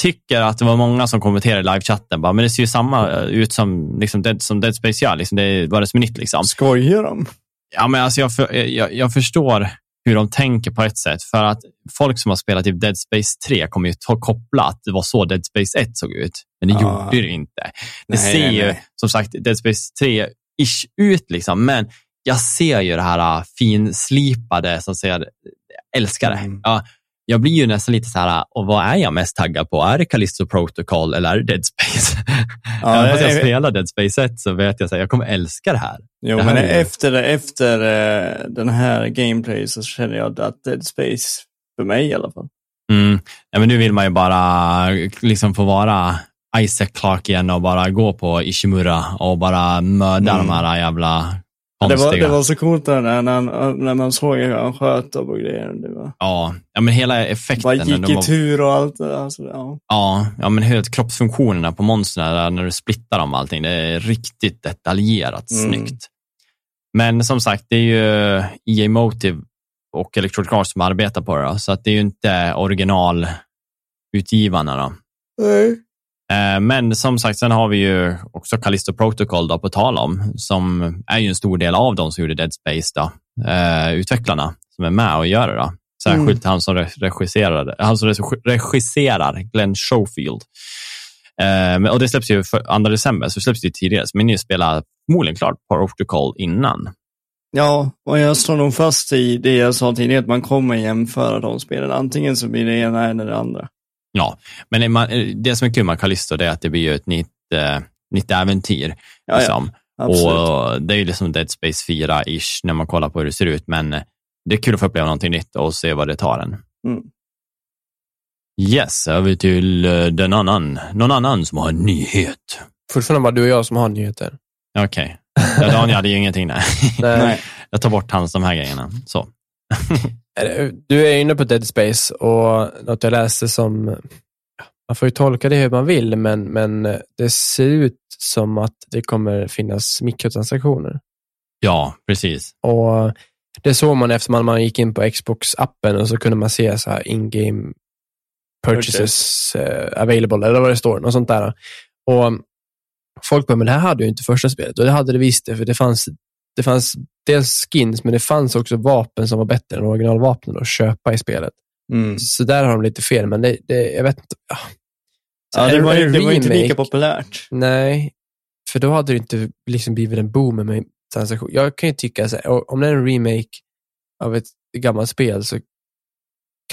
tycker att det var många som kommenterade i livechatten, bara, men det ser ju samma eh, ut som, liksom Dead, som Dead Space gör. Liksom, det är bara som är nytt. Liksom. Skojar de? Ja, men alltså jag, för, jag, jag förstår hur de tänker på ett sätt. För att folk som har spelat typ Dead Space 3 kommer ju ta koppla att det var så Dead Space 1 såg ut. Men det Ja. gjorde det inte. Det Nej, ser nej, ju nej. som sagt Dead Space 3-ish ut, liksom. men jag ser ju det här äh, finslipade som säger, älskar det. Mm. Ja, jag blir ju nästan lite så här, och vad är jag mest taggad på? Är det Callisto Protocol eller är det Dead Space? Ja, Även fast jag spelar Dead Space 1 så vet jag att jag kommer älska det här. Jo, Det här men är efter, efter eh, den här gameplay så känner jag att Dead Space, för mig i alla fall. Mm. Ja, men nu vill man ju bara liksom få vara Isaac Clarke igen och bara gå på Ishimura och bara mörda Mm. de här jävla Det var, det var så coolt där när, när, när man såg hur han sköt och grejer. Det var, Ja, ja, men hela effekten. bara gick i var- tur och allt. Alltså, ja. Ja, ja, men helt kroppsfunktionerna på monstren när du splittar dem och allting. Det är riktigt detaljerat Mm. snyggt. Men som sagt, det är ju EA Motive och Electronic Arts som arbetar på det. Då, så att det är ju inte originalutgivarna. Då. Eh, Men som sagt, sen har vi ju också Callisto Protocol då, på tal om, som är ju en stor del av de som gjorde Dead Space, då, eh, utvecklarna som är med och gör det. Då. Särskilt han som re- regisserade, han som regi- regisserar, Glenn Schofield. Eh, och det släpps ju för 2 december, så släpps det ju tidigare, men ni spelar förmodligen klart Protocol innan. ja, och jag står nog fast i det jag sa tidigare, att man kommer jämföra de spelen. Antingen så blir det ena eller det andra. Ja, men det man, det som är kul med Callisto det är att det blir ju ett nytt, eh, nytt äventyr. Ja, ja, liksom. absolut. Och det är ju liksom Dead Space 4-ish när man kollar på hur det ser ut, men det är kul att få uppleva någonting nytt och se vad det tar en. Mm. Yes, över till eh, den annan, någon annan som har en nyhet. Fortfarande bara du och jag som har nyheter. Okej, ja, Daniel hade ju ingenting där. Nej. Jag tar bort hans de här grejerna. Så. Eh, Du är inne på Dead Space och något jag läste som, man får ju tolka det hur man vill, men, men det ser ut som att det kommer finnas mikrotransaktioner. Ja, precis. Och det såg man efter man, man gick in på Xbox-appen och så kunde man se så här in-game purchases eh, available, eller vad det står, något sånt där. Och folk bara, men det här hade ju inte första spelet. Och det hade det visst, för det fanns det fanns dels skins, men det fanns också vapen som var bättre än originalvapnen att köpa i spelet. Mm. Så där har de lite fel, men det, det, jag vet inte. Ja. Så Ja, det var, det var inte lika populärt. Nej, för då hade det inte liksom blivit en boom med transaktion. Jag kan ju tycka så här, om det är en remake av ett gammalt spel så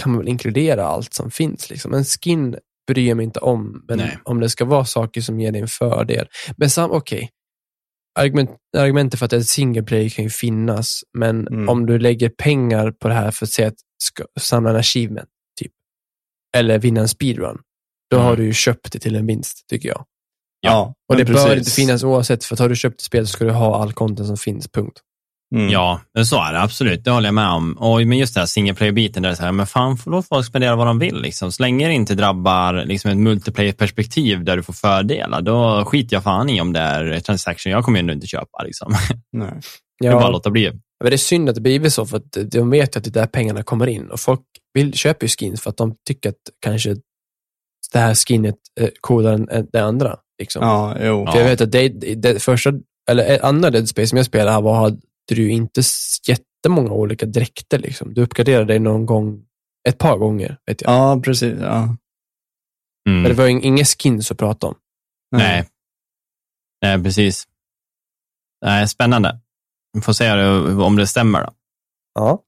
kan man väl inkludera allt som finns. Liksom. En skin bryr jag mig inte om, men Nej. om det ska vara saker som ger dig en fördel. Men sam, okej, Argument, argumentet för att ett single player kan ju finnas, men Mm. om du lägger pengar på det här för att säga att ska, samla en achievement, typ, eller vinna en speedrun, då Mm. har du ju köpt det till en vinst, tycker jag. Ja, Och det bör precis. inte finnas oavsett, för att har du köpt ett spel så ska du ha all content som finns, punkt. Mm. Ja, så är det absolut. Det håller jag med om. Och, men just det här single player-biten, där det är så här, men fan, låt folk spendera vad de vill. Liksom. Så länge det inte drabbar liksom, ett multiplayer-perspektiv där du får fördelar, då skiter jag fan i om det är transaction. Jag kommer ju ändå inte köpa. Liksom. Nej. Det är bara att Ja, låta bli. men det är synd att det blivit så, för att de vet ju att det är där pengarna kommer in. Och folk vill, köper ju skins för att de tycker att kanske det här skinnet är coolare än det andra. Liksom. Ja, jo. Ja. För jag vet att det, det första, eller eh, andra Dead Space som jag spelade var, du inte jättemånga olika dräkter. Liksom. Du uppgraderade dig någon gång, ett par gånger, vet jag. Ja, precis. Ja. Mm. Men det var ju inga skins att prata om. Nej. Nej, precis. Nej, spännande. Vi får se om det stämmer. Då. Ja.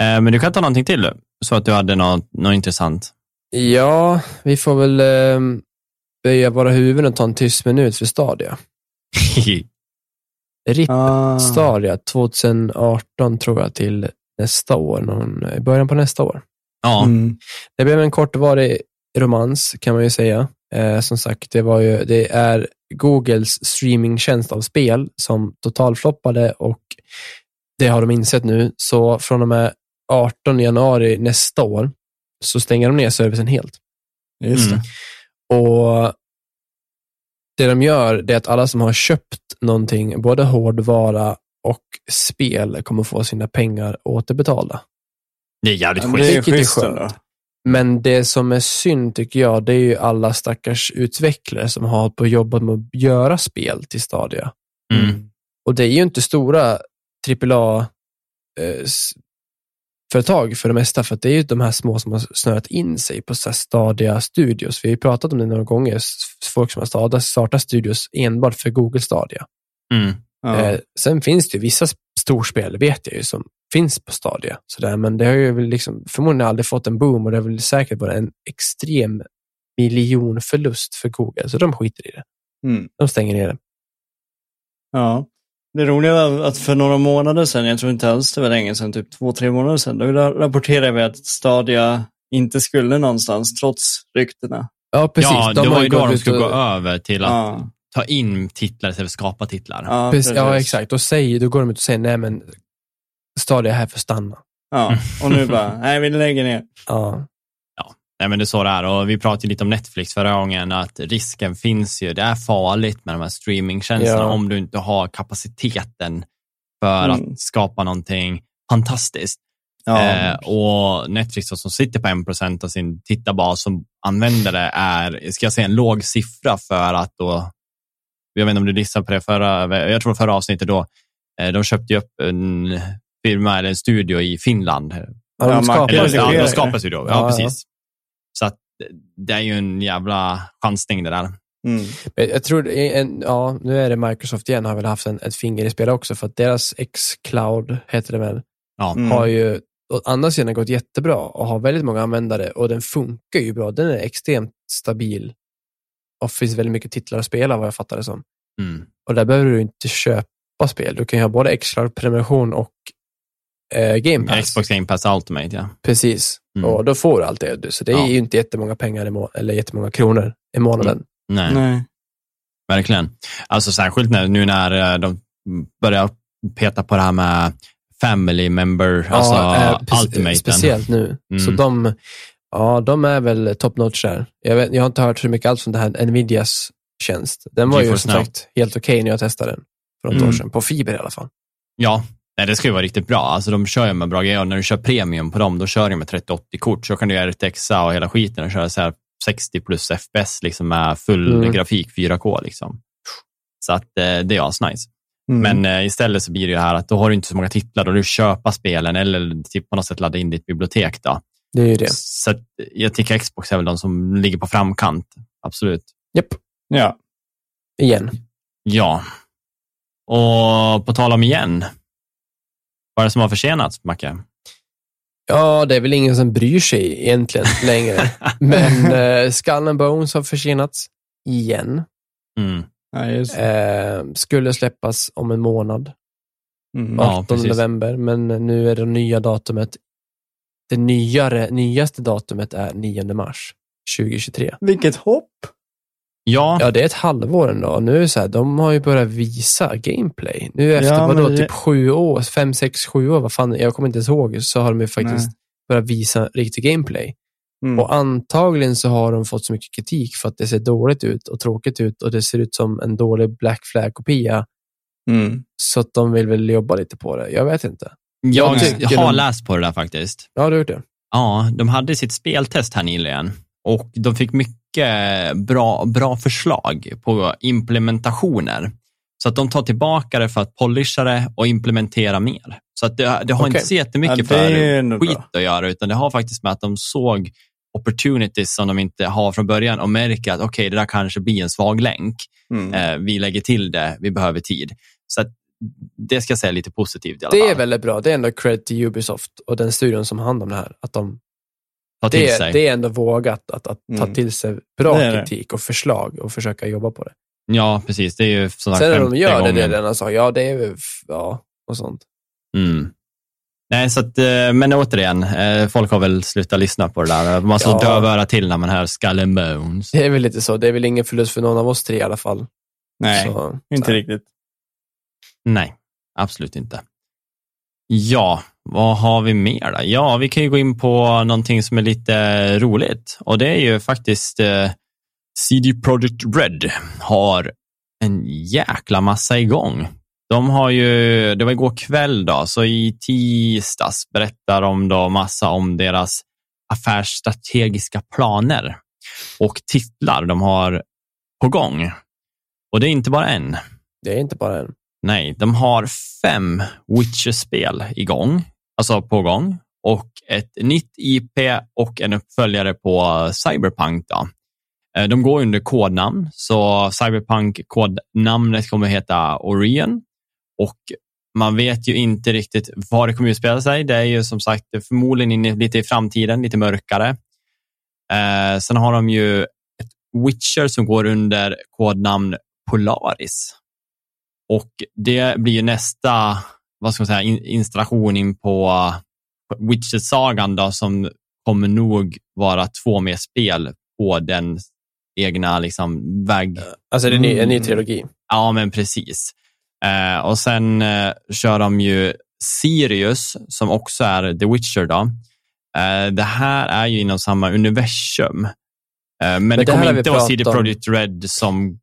Eh, Men du kan ta någonting till, så att du hade något, något intressant. Ja, vi får väl eh, böja våra huvuden och ta en tyst minut för Stadia. RIP Ah. Stadia 2018 tror jag till nästa år, någon, i början på nästa år. ja, Mm. Det blev en kortvarig romans kan man ju säga. Eh, som sagt, det, var ju, det är Googles streamingtjänst av spel som totalfloppade och det har de insett nu. Så från och med 18 januari nästa år så stänger de ner servicen helt. Just det. Mm. Och Det de gör det är att alla som har köpt någonting, både hårdvara och spel, kommer få sina pengar återbetalda. det är jävligt Ja, schysst. det är Vilket är schysst skönt. Men det som är synd tycker jag, det är ju alla stackars utvecklare som har på jobbat med att göra spel till Stadia. Mm. Och det är ju inte stora AAA företag för det mesta, för att det är ju de här små som har snöat in sig på så Stadia Studios. Vi har ju pratat om det några gånger, folk som har startat, studios enbart för Google Stadia. Mm. Ja. Eh, sen finns det ju vissa sp- storspel, vet jag ju, som finns på Stadia. Sådär, men det har ju liksom, förmodligen aldrig fått en boom och det har väl säkert varit en extrem miljonförlust för Google, så de skiter i det. Mm. De stänger ner det. Ja. Det roliga var att för några månader sedan, jag tror inte alls det var länge sedan, typ två, tre månader sedan, då rapporterade vi att Stadia inte skulle någonstans trots ryktena. Ja, precis. Ja, De det var ju då de skulle och- gå över till att Ja, ta in titlar istället för att skapa titlar. ja, Precis, ja, exakt. Då, säger, då går de ut och säger, nej men Stadia är här för att stanna. Ja, och nu bara, nej vi lägger ner. Ja, Nej, men det är så det är. Och vi pratade lite om Netflix förra gången, att risken finns ju. Det är farligt med de här streamingtjänsterna Ja. om du inte har kapaciteten för Mm. att skapa någonting fantastiskt. Ja, Eh, och Netflix då, som sitter på 1% av sin tittarbas som användare är, ska jag säga en låg siffra för att då, jag vet inte om du lyssnade på det förra, jag tror förra avsnittet då, eh, de köpte ju upp en firma eller en studio i Finland. ja, Ja, de skapar Eller, det ja, de det. skapar studio, ja, Ja, ja. precis. Så att det är ju en jävla chansning det där. mm. Jag tror, en, ja, nu är det Microsoft igen, har väl haft en, ett finger i spelet också, för att deras X-Cloud, heter det väl, Ja. Mm. har ju å andra sidan gått jättebra och har väldigt många användare och den funkar ju bra. Den är extremt stabil och finns väldigt mycket titlar att spela vad jag fattar det som. Mm. Och där behöver du inte köpa spel. Du kan ju ha både X-Cloud, prenumeration och eh, Game Pass. Xbox Game Pass Ultimate, ja. Precis. Mm. Och då får du allt det. Så det är Ja. ju inte jättemånga pengar i må- eller jättemånga kronor i månaden. Nej, Nej. verkligen. Alltså särskilt när, nu när eh, de börjar peta på det här med family member, alltså eh, ultimaten. Speciellt nu. Mm. Så de, ja, de är väl top notch där. Jag, vet, jag har inte hört så mycket alls om det här Nvidias tjänst. Den var ju GeForce som sagt helt okej när jag testade den. För något Mm. år sedan. På fiber i alla fall. Ja, nej, det ska ju vara riktigt bra. Alltså, de kör ju med bra grejer. Och När du kör premium på dem, då kör du med 3080-kort. Så kan du göra RTXa och hela skiten och köra så här 60 plus FPS liksom med full Mm. grafik, 4K. Liksom. Så att, eh, det är asnice. Mm. Men eh, istället så blir det ju här att då har du inte så många titlar, då du köpa spelen eller typ på något sätt ladda in ditt bibliotek. Då. Det är ju det. Så att jag tycker Xbox är väl de som ligger på framkant. Absolut. Japp, Ja. igen. Ja. Och på tal om igen. Vad är det som har försenats, Macke? Ja, det är väl ingen som bryr sig egentligen längre. Men eh, Skull and Bones har försenats igen. Mm. Ja. Eh, skulle släppas om en månad, Mm. Ja, 18 precis. november, men nu är det nya datumet. Det nyare, nyaste datumet är 9 mars 2023. Vilket hopp! Ja, Ja, det är ett halvår ändå. Nu är det så här, de har ju börjat visa gameplay. Nu efter, Ja, vadå, det- typ sju år, fem, sex, sju år, vad fan, jag kommer inte ens ihåg, så har de ju faktiskt börjat visa riktig gameplay. Mm. Och antagligen så har de fått så mycket kritik för att det ser dåligt ut och tråkigt ut och det ser ut som en dålig Black Flag-kopia. Mm. Så att de vill väl jobba lite på det. Jag vet inte. jag jag har de- läst på det där faktiskt. Ja, du har gjort det. Ja, de hade sitt speltest här nyligen och de fick mycket bra, bra förslag på implementationer. Så att de tar tillbaka det för att polisha det och implementera mer. Så att det, det har Okej. inte så jättemycket Ja, det för skit bra. att göra, utan det har faktiskt med att de såg opportunities som de inte har från början och märker att okej, det där kanske blir en svag länk. Mm. Eh, vi lägger till det, vi behöver tid. Så att det ska jag säga lite positivt i alla Det fall. är väldigt bra. Det är ändå cred till Ubisoft och den studion som har hand om det här. Att de, Ta till det, sig. det är ändå vågat att, att ta Mm. till sig bra Det kritik och förslag och försöka jobba på det. Ja, precis. Det är ju som sagt Sen när de gör det, det är gången. den sa, ja det är väl, ja, och sånt. Mm. Nej, så att, eh, men återigen, eh, folk har väl slutat lyssna på det där. Man slår Ja. dövöra till när man hör Skull and Bones. Det är väl lite så. Det är väl ingen förlust för någon av oss tre i alla fall. Nej, så, inte så. riktigt. Nej, absolut inte. Ja, vad har vi mer då? Ja, vi kan ju gå in på någonting som är lite roligt och det är ju faktiskt eh, CD Projekt Red har en jäkla massa igång. De har ju, det var igår kväll då, så i tisdags berättar de då massa om deras affärsstrategiska planer och titlar de har på gång. Och det är inte bara en. Det är inte bara en. Nej, de har fem Witcher-spel igång, alltså på gång och ett nytt IP och en uppföljare på Cyberpunk. Då. Eh, de går under kodnamn, så Cyberpunk-kodnamnet kommer heta Orion och man vet ju inte riktigt var det kommer att spela sig. Det är ju som sagt förmodligen inne lite i framtiden, lite mörkare. Eh, sen har de ju ett Witcher som går under kodnamn Polaris. Och det blir ju nästa vad ska man säga, in, installation in på Witcher-sagan då, som kommer nog vara två mer spel på den egna liksom, väg. Alltså det är ny, en ny Mm. trilogi. Ja, men precis. Eh, och sen eh, kör de ju Sirius som också är The Witcher. Då. Eh, det här är ju inom samma universum. Eh, men, det, det här kommer inte vara CD. Projekt Red som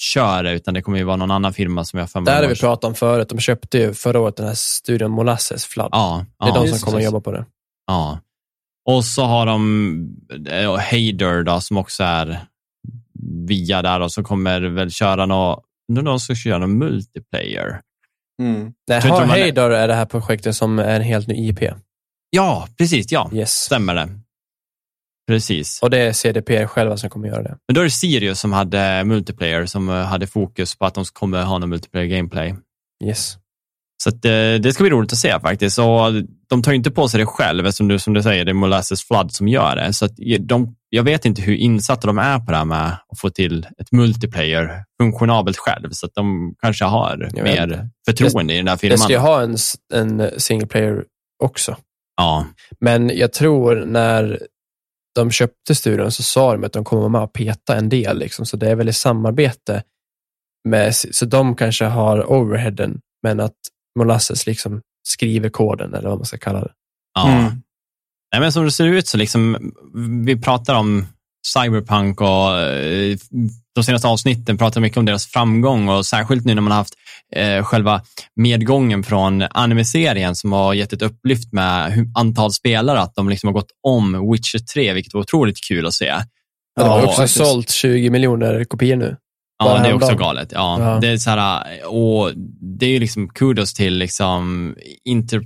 kör det, utan det kommer ju vara någon annan firma som jag har för mig Det här har vi pratat om förut. De köpte ju förra året den här studion Molasses Flood. Ja, det är ja, de som kommer att jobba på det. Ja. Och så har de eh, Hader då, som också är via där och som kommer väl köra något, undrar om de ska köra någon multiplayer. Mm. Nej, man- Haydar är det här projektet som är en helt ny IP. Ja, precis. Ja, Yes. stämmer det. Precis. Och det är CDPR själva som kommer göra det. Men då är det Sirius som hade multiplayer, som eh, hade fokus på att de kommer ha någon multiplayer gameplay. Yes. Så att, eh, det ska bli roligt att se faktiskt. Och de tar ju inte på sig det själv, eftersom du, som du säger, det är Molasses Flood som gör det. Så att de, jag vet inte hur insatta de är på det här med att få till ett multiplayer funktionabelt själv. Så att de kanske har Jag vet mer förtroende i den här Det firman. ska ju ha en, en single player också. Ja, Men jag tror när de köpte studion så sa de att de kommer med och peta en del. Liksom. Så det är väl i samarbete med, så de kanske har overheaden, men att Molasses liksom skriver koden eller vad man ska kalla det. ja. Mm. Nej, men som det ser ut så liksom, vi pratar om Cyberpunk och eh, de senaste avsnitten pratar mycket om deras framgång och särskilt nu när man har haft eh, själva medgången från anime-serien som har gett ett upplyft med antal spelare, att de liksom har gått om Witcher 3, vilket var otroligt kul att se. Ja, de har också faktiskt. sålt 20 miljoner kopior nu. Ja, det är också galet. Ja, Ja. Det är så här, och det är ju liksom kudos till liksom inter,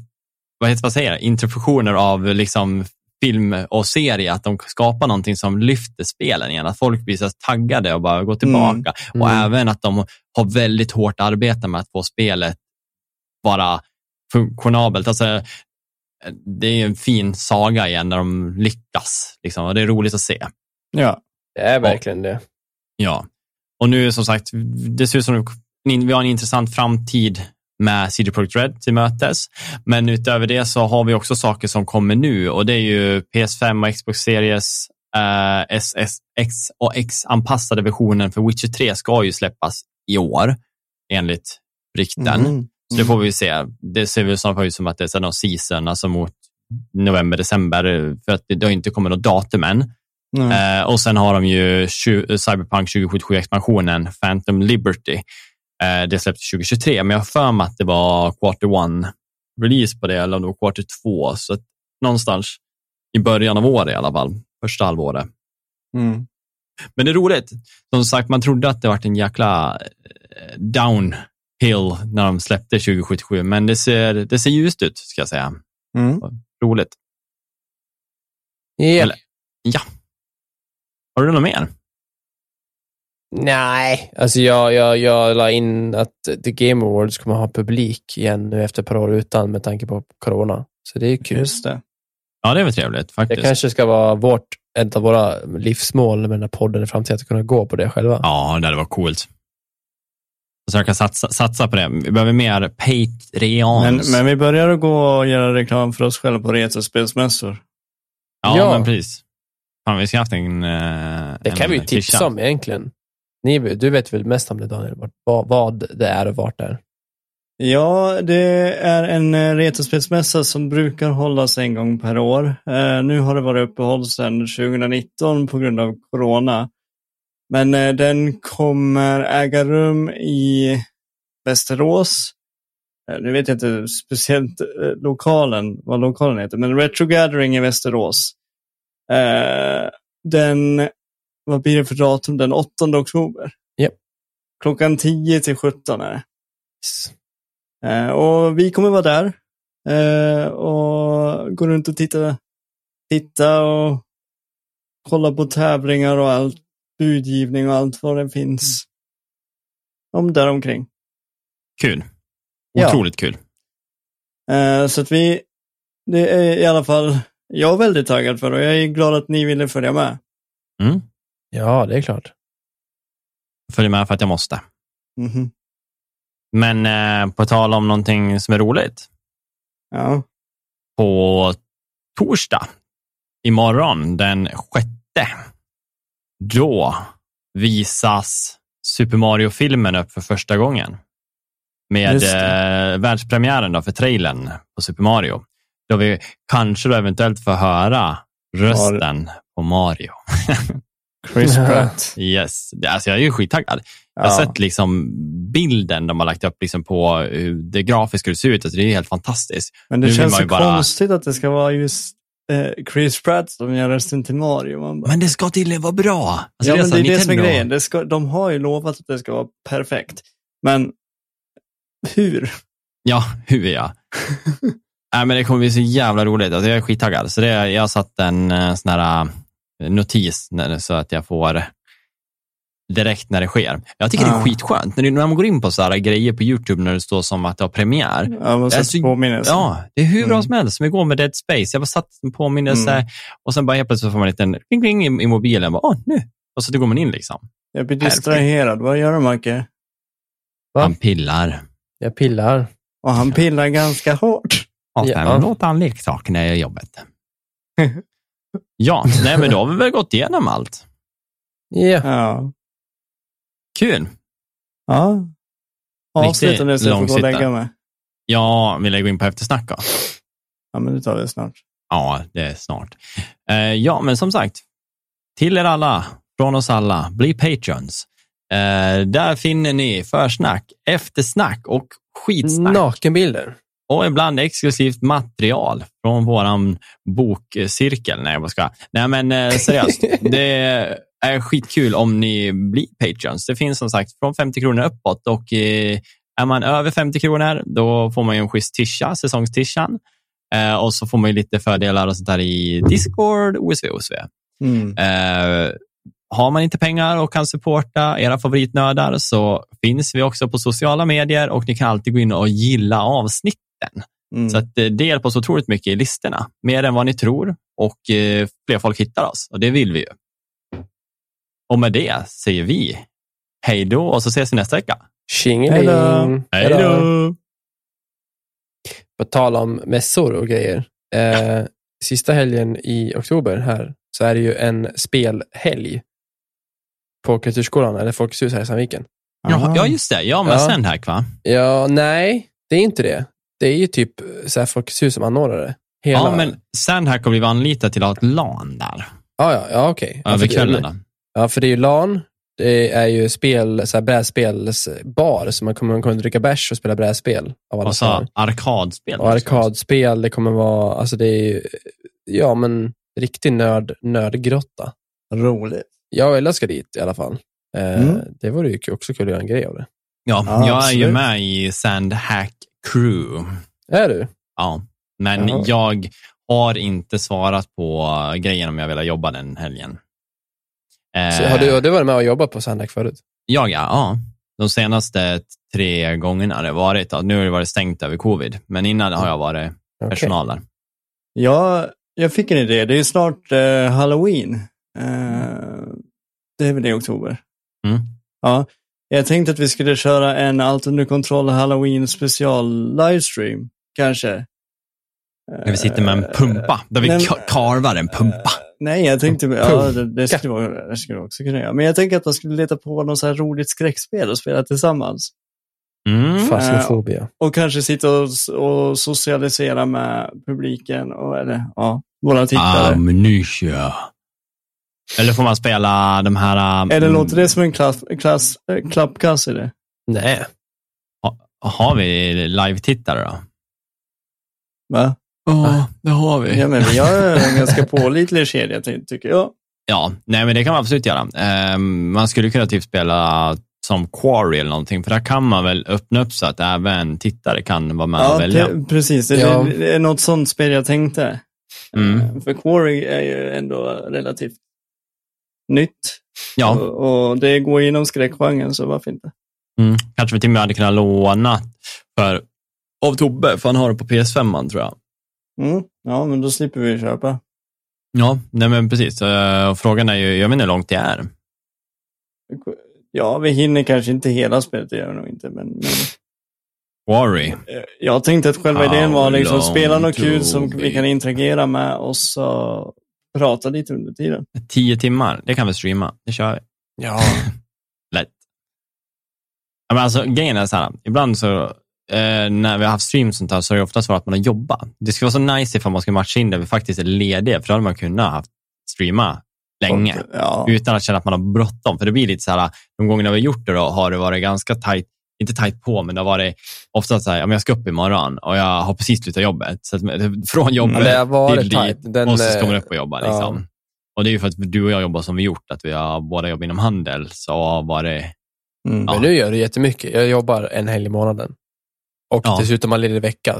vad heter vad säger jag? interpretationer av liksom film och serie, att de skapar någonting som lyfter spelen igen. Att folk blir så taggade och bara går tillbaka. Och Mm. även att de har väldigt hårt arbete med att få spelet vara funktionabelt. Alltså, det är en fin saga igen när de lyckas. Liksom, och det är roligt att se. Ja. Det är verkligen det. Ja, och nu som sagt, det ser ut som vi har en intressant framtid med CD Projekt Red till mötes. Men utöver det så har vi också saker som kommer nu och det är ju PS5 och Xbox Series eh, SSX och X-anpassade versionen för Witcher 3 ska ju släppas i år enligt rykten. Mm. Så det får vi se. Det ser väl snarare ut som att det är någon season, alltså mot november, december, för att det, har inte kommit något datum än. Mm. Eh, och sen har de ju Cyberpunk 2077-expansionen Phantom Liberty. Eh, det släpptes 2023, men jag har för mig att det var Quarter One release på det, eller om det var Quarter 2. Så att någonstans i början av året i alla fall, första halvåret. Mm. Men det är roligt. Som sagt, man trodde att det var en jäkla eh, downhill när de släppte 2077, men det ser, det ser ljust ut, ska jag säga. Mm. Roligt. Ja. Eller- Har du något mer? Nej, alltså jag, jag, jag la in att The Game Awards kommer ha publik igen nu efter ett par år utan med tanke på corona. Så det är kul. Just det. Ja, det är väl trevligt Det faktiskt. kanske ska vara vårt, ett av våra livsmål med den här podden i framtiden, att kunna gå på det själva. Ja, det hade varit coolt. Så jag kan satsa, satsa på det. Vi behöver mer Men, Patreons. men vi börjar att gå och göra reklam för oss själva på retrospelsmässor. ja, Ja. men precis. Fan, vi ska haft en eh, Det kan en vi ju tipsa om egentligen. Ni, du vet väl mest om det Daniel, vad, vad det är och vart det är. Ja, det är en eh, retrospelsmässa som brukar hållas en gång per år. Eh, nu har det varit uppehåll sedan 2019 på grund av corona. Men eh, den kommer äga rum i Västerås. Eh, nu vet jag inte speciellt eh, lokalen, vad lokalen heter, men Retro Gathering i Västerås. Eh, den, vad blir det för datum? Den 8 oktober. Japp. Klockan 10 till 17 är det. Eh, och vi kommer vara där eh, och gå runt och titta, titta och kolla på tävlingar och allt, budgivning och allt vad det finns. Om där omkring. Kul. Ja. Otroligt kul. Eh, så att vi, det är i alla fall jag är väldigt taggad för och jag är glad att ni ville följa med. Mm. Ja, det är klart. Följ med för att jag måste. Mhm. Men eh, på tal om någonting som är roligt. Ja. På torsdag, imorgon den sjätte, då visas Super Mario-filmen upp för första gången. Med eh, världspremiären då för trailern på Super Mario. Då vi kanske då eventuellt får höra rösten på Mario. Chris Ja. Pratt. Yes, Det- alltså jag är ju skittaggad. Jag har Ja. sett liksom bilden de har lagt upp liksom på hur det grafiska det ser ut. Alltså det är helt fantastiskt. Men Nu det vill känns så bara- konstigt att det ska vara just eh, Chris Pratt som gör rösten till Mario. Man bara, Men det ska tydligen vara bra. Alltså ja, men så det är det som är grejen. Det ska, de har ju lovat att det ska vara perfekt. Men hur? Ja, hur är jag? Nej, men det kommer bli så jävla roligt. Alltså, jag är skittaggad. Så det, jag har satt en eh, sån här notis när, så att jag får direkt när det sker. Jag tycker det är skitskönt. När, man går in på så här grejer på YouTube när det står som att det har premiär. Ja, man Det är sätter så- påminnelse. Ja, det är hur bra Mm. som helst. Som igår med Dead Space. Jag bara satt en påminnelse Mm. och sen bara helt plötsligt får man en liten kling, kling i, i mobilen. Bara, Åh, nu. Och så då går man in liksom. Jag blir distraherad. Vad gör du, Macke? Va? Han pillar. Jag pillar. Och han pillar ganska hårt. Och sen Ja. låter han leksakerna i jobbet. ja, nej, men då har vi väl gått igenom allt. Ja. Ja. Kul. ja. Avsluta Riktigt nu så jag får gå och lägga mig. Ja, vill jag gå in på eftersnack då? Ja, men det tar vi snart. Ja, det är snart. Eh, ja, men som sagt, till er alla, från oss alla, bli patreons. Eh, där finner ni försnack, eftersnack och skitsnack. Nakenbilder. Och ibland exklusivt material från våran bokcirkel. Nej, vad ska jag? Nej, men eh, seriöst. det är skitkul om ni blir patreons. Det finns som sagt från 50 kronor uppåt och eh, är man över 50 kronor, då får man ju en schysst tisha, säsongstishan. Eh, och så får man ju lite fördelar och sånt där i Discord, OSV, OSV. Mm. Eh, har man inte pengar och kan supporta era favoritnördar så finns vi också på sociala medier och ni kan alltid gå in och gilla avsnitten. Mm. Så att, eh, det hjälper oss otroligt mycket i listorna. Mer än vad ni tror och eh, fler folk hittar oss och det vill vi ju. Och med det säger vi hej då och så ses vi nästa vecka. Tjingeling! Hej då! På tal om mässor och grejer. Eh, sista helgen i oktober här så är det ju en spelhelg på Kulturskolan, eller Folkets hus här i Sandviken. Ja, ja, just det. Ja, men Ja. sen här va? Ja, nej, det är inte det. Det är ju typ så här Folkets hus som anordnar det. Hela... Ja, men sen här kommer vi vara anlitade till att ha ett LAN där. ja, ja, ja okej. Ja, Över för det- kvällarna. Ja, för det är ju LAN. Det är ju spel, så här brädspelsbar, så man kommer, man kommer dricka bärs och spela brädspel. Av alla Och så arkadspel. Och arkadspel, det kommer vara, alltså det är ju, ja men, riktig nörd, nördgrotta. Roligt. Jag älskar dit i alla fall. Eh, Mm. Det vore ju också kul att göra en grej av det. Ja, Ja, jag är ju absolut. med i Sandhack Crew. Är du? Ja, men Jaha. jag har inte svarat på grejen om jag vill jobba den helgen. Så Eh, har, du har du varit med och jobbat på Sandhack förut? Jag, ja. ja. De senaste tre gångerna har det varit. Nu har det varit stängt över covid, men innan har jag varit personal där. Ja, jag fick en idé. Det är ju snart eh, Halloween. Eh, det är väl i oktober. Mm. Ja, jag tänkte att vi skulle köra en Allt under kontroll Halloween special livestream, kanske. När vi sitter med en pumpa, där vi Nej, men- ka- karvar en pumpa. Nej, jag tänkte, ja, det, det, skulle vara, det skulle också kunna göra. Men jag tänker att man skulle leta på något så här roligt skräckspel och spela tillsammans. Mm. Fasmofobia. Och kanske sitta och, och socialisera med publiken och eller, ja, våra tittare. Amnesia. Eller får man spela de här... um, eller låter det som en klass, klass, äh, klappkass i det? Nej. Har vi live-tittare då? Va? Ja, det har vi. Ja, men vi har en ganska pålitlig kedja, ty- tycker jag. Ja, nej, men det kan man absolut göra. Ehm, man skulle kunna typ spela som Quarry eller någonting, för där kan man väl öppna upp så att även tittare kan vara med och Ja, välja. te- precis. Det, Ja. det är något sånt spel jag tänkte. Mm. Eh, För Quarry är ju ändå relativt nytt. Ja, Och, och det går inom skräckgenren, så varför inte? mm. kanske vi till och med hade kunnat låna för, av Tobbe, för han har det på PS5 tror jag. Mm. Ja, men då slipper vi köpa. Ja, nej men precis. Eh, och frågan är ju, jag vet inte hur långt det är. Ja, vi hinner kanske inte hela spelet, det gör vi nog inte. Men, men Quarry. eh, jag tänkte att själva How idén var liksom spela något kul som vi kan interagera med och så prata lite under tiden. Tio timmar, det kan vi streama. Det kör vi. Ja. Lätt. Ja, men alltså, grejen är så här, ibland så, eh, när vi har haft streams och sånt här, så har det oftast varit att man har jobbat. Det skulle vara så nice ifall man skulle matcha in där vi faktiskt är lediga, för då hade man kunnat haft streama länge. Ja. Utan att känna att man har bråttom. För det blir lite så här, de gångerna vi har gjort det då, har det varit ganska tajt, inte tajt på, men det har varit ofta så här, ja, men jag ska upp imorgon och jag har precis slutat jobbet. Så att, från jobbet Ja, det varit till dit Den, och så ska man eh, upp och jobba. ja. Liksom. Och det är ju för att du och jag jobbar som vi gjort, att vi har båda jobbat inom handel, så har varit Mm. Men nu gör du jättemycket. Jag jobbar en helg i månaden. Och Ja. dessutom har ledig vecka.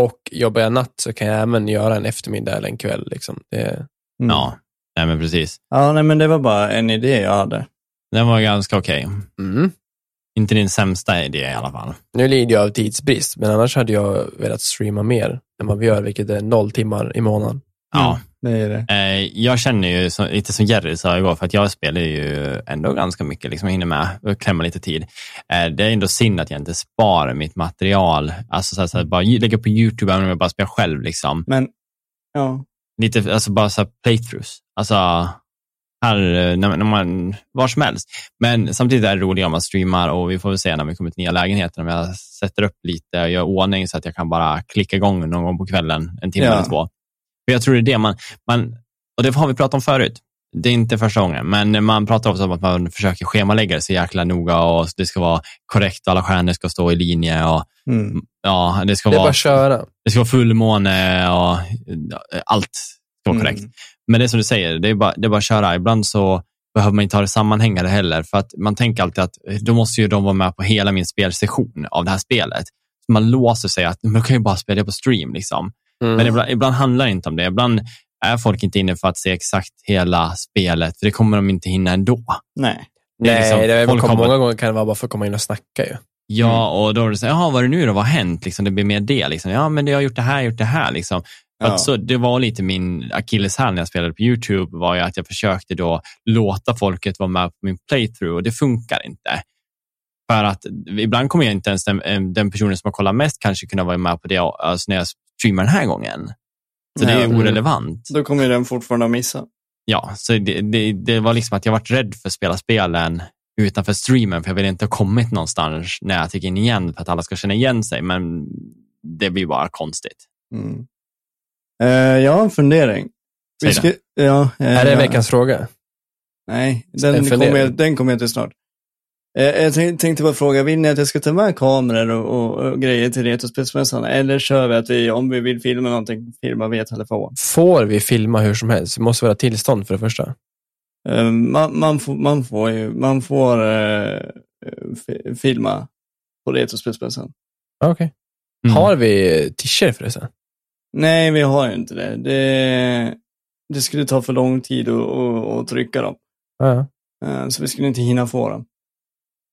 Och jobbar jag natt så kan jag även göra en eftermiddag eller en kväll. Liksom. Det, Mm. Ja, nej men precis. Ja, nej, men det var bara en idé jag hade. Den var ganska okej. mm. Inte din sämsta idé i alla fall. Nu lider jag av tidsbrist, men annars hade jag velat streama mer än vad vi gör, vilket är noll timmar i månaden. Ja, Det är det. eh, jag känner ju så, lite som Jerry sa igår, för att jag spelar ju ändå ganska mycket, liksom jag hinner med och klämma lite tid. Eh, det är ändå synd att jag inte sparar mitt material, alltså så här, så här, bara lägga på YouTube, även om jag bara spelar själv. Liksom. Men, ja. Lite, alltså bara så här playthroughs. Alltså, här, eh, när, när man, var som helst. Men samtidigt är det roligt om man streamar och vi får väl se när vi kommer till nya lägenheter, om jag sätter upp lite och gör ordning så att jag kan bara klicka igång någon gång på kvällen, en timme Ja. eller två. För jag tror det är det man, man, och det har vi pratat om förut, det är inte första gången, men man pratar också om att man försöker schemalägga det så jäkla noga och det ska vara korrekt alla stjärnor ska stå i linje och Mm. ja, det ska Det bara vara köra. det ska vara fullmåne och allt ska vara korrekt. Mm. Men det är som du säger, det är, bara, det är bara att köra. Ibland så behöver man inte ha det sammanhängande heller, för att man tänker alltid att eh, då måste ju de vara med på hela min spelsession av det här spelet. Så man låser sig att man kan ju bara spela det på stream. Liksom. Mm. Men ibland, ibland handlar det inte om det. Ibland är folk inte inne för att se exakt hela spelet, för det kommer de inte hinna ändå. Nej. det är Nej, liksom- det är, folk kom, kommer- många gånger kan det vara bara för att komma in och snacka ju. Ja, och då är det så här, jaha, vad är det nu då? Vad har hänt? Liksom, det blir mer det. Liksom. Ja, men det har gjort det här, gjort det här. Liksom. Ja. att så, det var lite min akilleshäl när jag spelade på YouTube, var ju att jag försökte då låta folket vara med på min playthrough och det funkar inte. För att ibland kommer jag inte ens den, den personen som har kollat mest kanske kunna vara med på det alltså när jag streamar den här gången. Så det är orelevant. Då kommer den fortfarande att missa. Ja, så det, det, det var liksom att jag varit rädd för att spela spelen utanför streamen, för jag ville inte ha kommit någonstans när jag gick in igen för att alla ska känna igen sig, men det blir bara konstigt. Mm. Eh, jag har en fundering. Säg det. ska, ja, eh, Är det ja. veckans fråga? Nej, En den fundering. kommer, jag, den kommer jag till snart. Eh, jag tänk- tänkte bara fråga, vill ni att jag ska ta med kameror och, och, och grejer till Retrospelsmässan? Eller kör vi att vi, om vi vill filma någonting, filmar via telefon? Får vi filma hur som helst? Det måste vara tillstånd för det första. Eh, man, man, får, man får ju, man får eh, fi- filma på Retrospelsmässan. Okej. Mm. Har vi t-shirt förresten? Nej, vi har ju inte det. Det, det skulle ta för lång tid att, att, att trycka dem. Ja. Eh, Så vi skulle inte hinna få dem.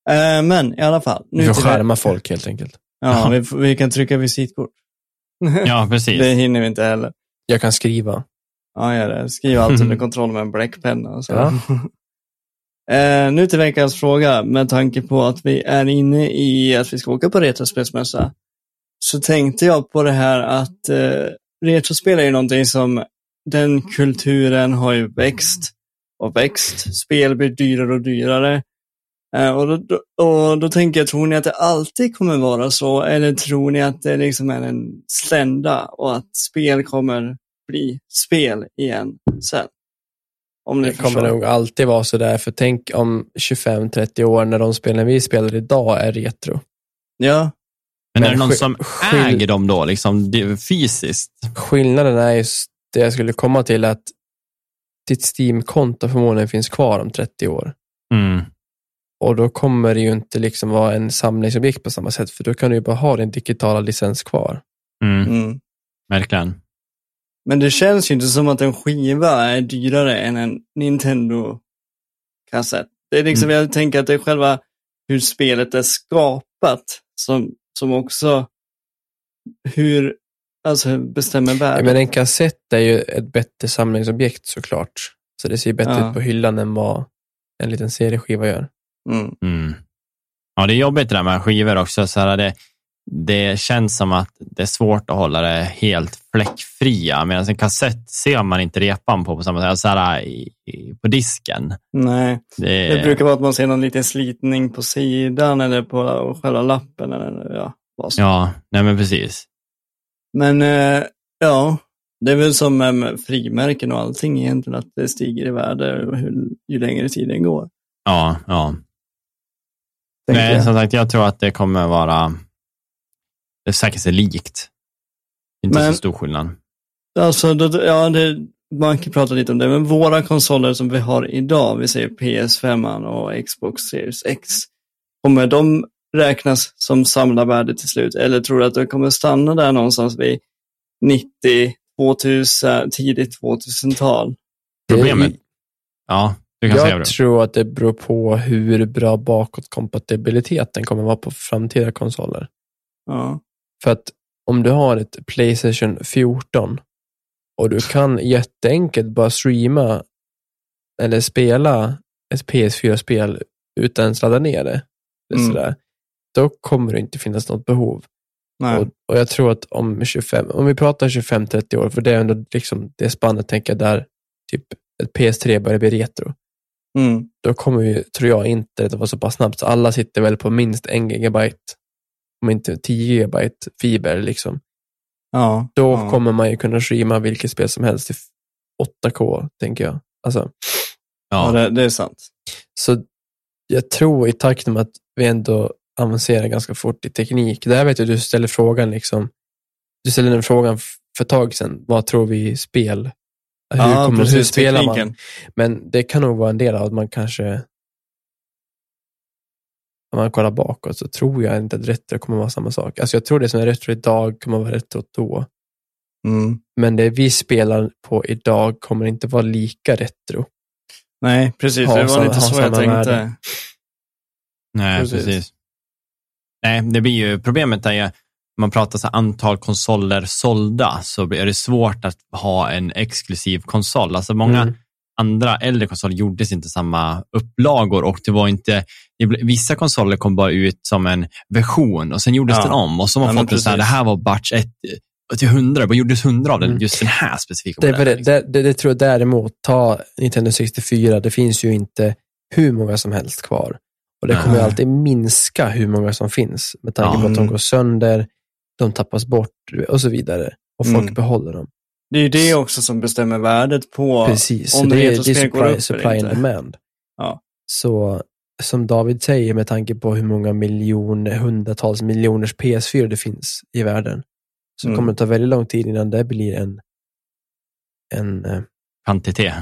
Eh, Men i alla fall. Vi får skärma folk helt enkelt. Ja, vi, vi kan trycka visitkort. Ja, precis. Det hinner vi inte heller. Jag kan skriva. Ja, gör det. Skriv allt under kontroll med en bläckpenna. Så. Ja. eh, nu till veckans fråga. Med tanke på att vi är inne i att vi ska åka på Retrospelsmässa. Så tänkte jag på det här att eh, retrospel är ju någonting som den kulturen har ju växt och växt. Spel blir dyrare och dyrare. Eh, och, då, och då tänker jag, tror ni att det alltid kommer vara så? Eller tror ni att det liksom är en slända och att spel kommer bli spel igen sen? Om ni Det kommer förstår. nog alltid vara så där, för tänk om 25-30 år när de spelen vi spelar idag är retro. Ja, Men, är Men det någon som äger dem då, liksom det- fysiskt? Skillnaden är just det jag skulle komma till att ditt Steam-konto förmodligen finns kvar om 30 år. Mm. Och då kommer det ju inte liksom vara en samlingsobjekt på samma sätt, för då kan du ju bara ha din digitala licens kvar. Mm. mm. Verkligen. men det känns ju inte som att en skiva är dyrare än en Nintendo-kassett. Det är liksom, jag tänker att det är själva hur spelet är skapat som, som också hur, alltså bestämmer värdet. Men en kassett är ju ett bättre samlingsobjekt såklart. Så det ser bättre Ja. ut på hyllan än vad en liten CD-skiva gör. Mm. Mm. Ja, det är jobbigt det där med skivor också. Så här, det, det känns som att det är svårt att hålla det helt fläckfria. Medan en kassett ser man inte repan på på samma sätt. Så här, på disken. Nej, Det, det brukar vara att man ser någon liten slitning på sidan eller på själva lappen. Eller, ja, vad. Ja, nej men precis. Men eh, ja, det är väl som med frimärken och allting egentligen, att det stiger i värde hur, ju längre tiden går. Ja, ja. tänker Nej, jag. som sagt, jag tror att det kommer vara det säkert är likt. Inte Men- så stor skillnad. Alltså, då, ja, det, man kan prata lite om det, men våra konsoler som vi har idag, vi säger PS5 och Xbox Series X, kommer de räknas som samlarvärde till slut? Eller tror du att det kommer stanna där någonstans vid 90, 2000, tidigt 2000-tal? Problemet, ja, du kan säga Jag det. tror att det beror på hur bra bakåtkompatibiliteten kommer vara på framtida konsoler. Ja. För att om du har ett Playstation 14 och du kan jätteenkelt bara streama eller spela ett PS4-spel utan att ladda ner det, eller Mm. sådär, då kommer det inte finnas något behov. Och, och jag tror att om 25, om vi pratar 25-30 år, för det är ändå liksom det spannet, tänker jag, där typ ett PS3 börjar bli retro. Mm. Då kommer ju, tror jag, inte att vara så pass snabbt. Så alla sitter väl på minst en gigabyte, om inte 10 gigabyte fiber. Liksom. Ja. Då ja. kommer man ju kunna streama vilket spel som helst till 8K, tänker jag. Alltså, Ja, Ja, det, det är sant. så jag tror i takt med att vi ändå avancerar ganska fort i teknik. Där vet jag du ställer frågan liksom. Du ställde den frågan för ett tag sedan. Vad tror vi i spel? Hur, Ja, kommer, hur precis, spelar man? tekniken. Men det kan nog vara en del av att man kanske om man kollar bakåt så tror jag inte att retro kommer vara samma sak. Alltså jag tror det som är retro idag kommer vara retro då. Mm. Men det vi spelar på idag kommer inte vara lika retro. Nej, precis. Ha det var samma- lite ha så jag tänkte. värde. Nej, Precis. precis. Nej, det blir ju, problemet är ju, man pratar så antal konsoler sålda, så är det svårt att ha en exklusiv konsol. Alltså många Mm. Andra äldre konsoler gjordes inte samma upplagor och det var inte, vissa konsoler kom bara ut som en version och sen gjordes Ja. den om och så har Ja, man men fått en sån här, det här var batch 1 till 100, vad gjordes 100 av den, Mm. just den här specifika Det, modellen. väl det, det, det tror jag däremot, ta Nintendo 64, det finns ju inte hur många som helst kvar. Och det kommer ju Nej. alltid minska hur många som finns, med tanke Ja. på att de Mm. går sönder, de tappas bort och så vidare. Och folk Mm. behåller dem. Det är ju det också som bestämmer värdet på Precis, om så det, är, det är supply, supply and inte. demand. Ja. Så som David säger, med tanke på hur många miljoner, hundratals miljoners PS4 det finns i världen, så Mm. kommer det ta väldigt lång tid innan det blir en, en, eh, Kvantitet.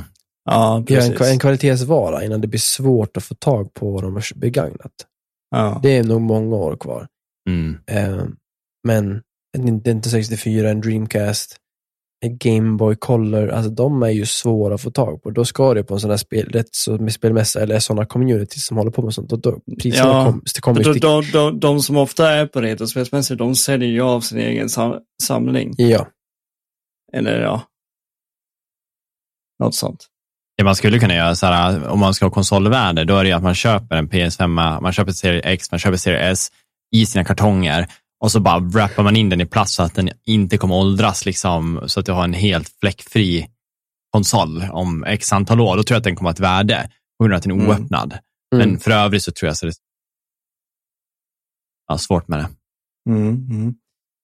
Ja, en, precis. kva- en kvalitetsvara, innan det blir svårt att få tag på dem begagnat. ja. Det är nog många år kvar. Mm. Eh, men en Nintendo 64, en Dreamcast, en Game Boy Color, alltså de är ju svåra att få tag på. Då ska det på en sån här spel, rätt så med spelmässa eller sådana communities som håller på med sånt. Då, då, priserna Ja, kom, det kommer de, de, de, de som ofta är på retrospelsmässor, de säljer ju av sin egen sam samling. Ja, Eller ja, något sånt. Det man skulle kunna göra, så här, om man ska ha konsolvärde, då är det ju att man köper en PS5, man köper serie X, man köper serie S i sina kartonger och så bara wrappar man in den i plast så att den inte kommer åldras, liksom, så att du har en helt fläckfri konsol om x antal år. Då tror jag att den kommer att ha ett värde på grund av att den är Mm. oöppnad. mm. Men för övrigt så tror jag så det ja, svårt med det. Mm, mm.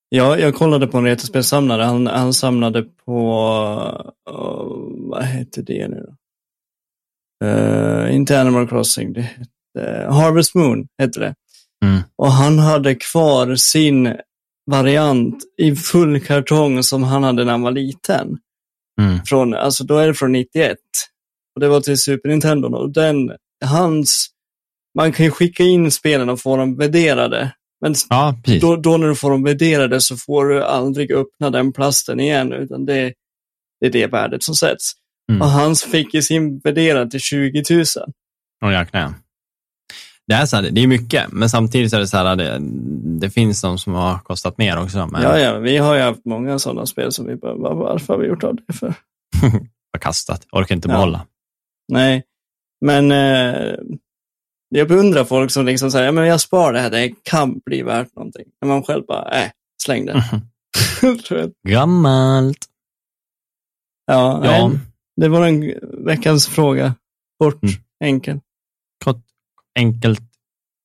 Ja, jag kollade på en retrospelssamlare. Han, han samlade på, uh, vad heter det nu då? Uh, inte Animal Crossing, det hette Harvest Moon hette det. Mm. Och han hade kvar sin variant i full kartong som han hade när han var liten. Mm. Från, alltså då är det från 91. Och det var till Super Nintendo. Och den, hans, man kan ju skicka in spelen och få dem värderade. Men Ja, då, då när du får dem värderade så får du aldrig öppna den plasten igen, utan det, det är det värdet som sätts. Mm. Och hans fick ju sin värderad till 20 000. Och jäklar. Det är, så här, det är mycket, men samtidigt är det så här, det, det finns de som har kostat mer också. Men Ja, ja, vi har ju haft många sådana spel som vi bara, "Va- varför har vi gjort av det för? har kastat, orkar inte Ja. behålla. Nej, men eh, jag beundrar folk som liksom säger, ja, men jag sparar det här, det kan bli värt någonting. När man själv bara, äh, släng det. Jag. Gammalt. ja, Ja, Nej, det var en veckans fråga. Kort, Mm. enkel. kort, enkelt, Nu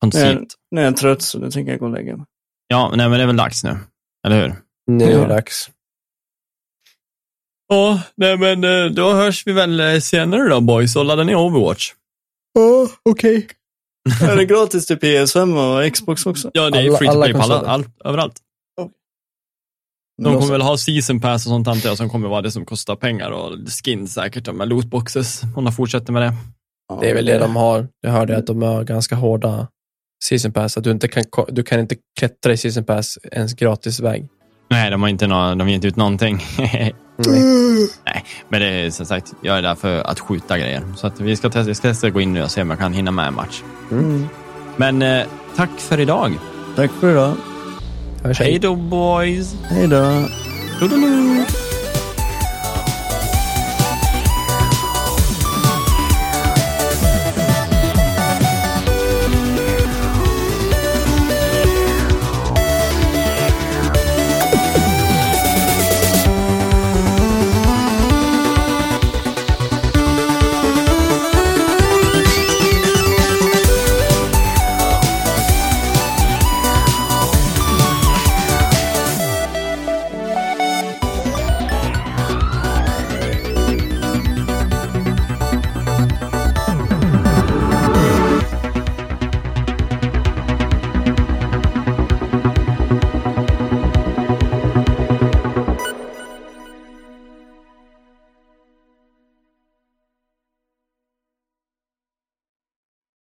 koncist. nu är jag trött så nu tänker jag gå och lägga mig. Ja, nej, men det är väl dags nu, eller hur? nu är Ja. det dags. Ja, nej men eh, då hörs vi väl eh, senare då boys och laddar ner Overwatch. Ja, okej. är det gratis till PS5 och Xbox också? Ja, det är Alla- free to alla play på alla, allt, överallt. De Då kommer väl ha season pass och sånt antar jag som kommer vara det som kostar pengar och skins säkert med lootboxes om de fortsätter med det. Det är väl det de har. Jag hörde att de har ganska hårda season pass. Att du, inte kan, du kan inte klättra i season pass ens gratis väg. Nej, de har inte, nå, de har inte ut någonting. Nej. Men det är som sagt, jag är där för att skjuta grejer. Så att vi ska testa, jag ska testa att gå in nu och se om jag kan hinna med en match. Mm. Men eh, tack för idag. Tack för idag. Hej då boys! Hej då.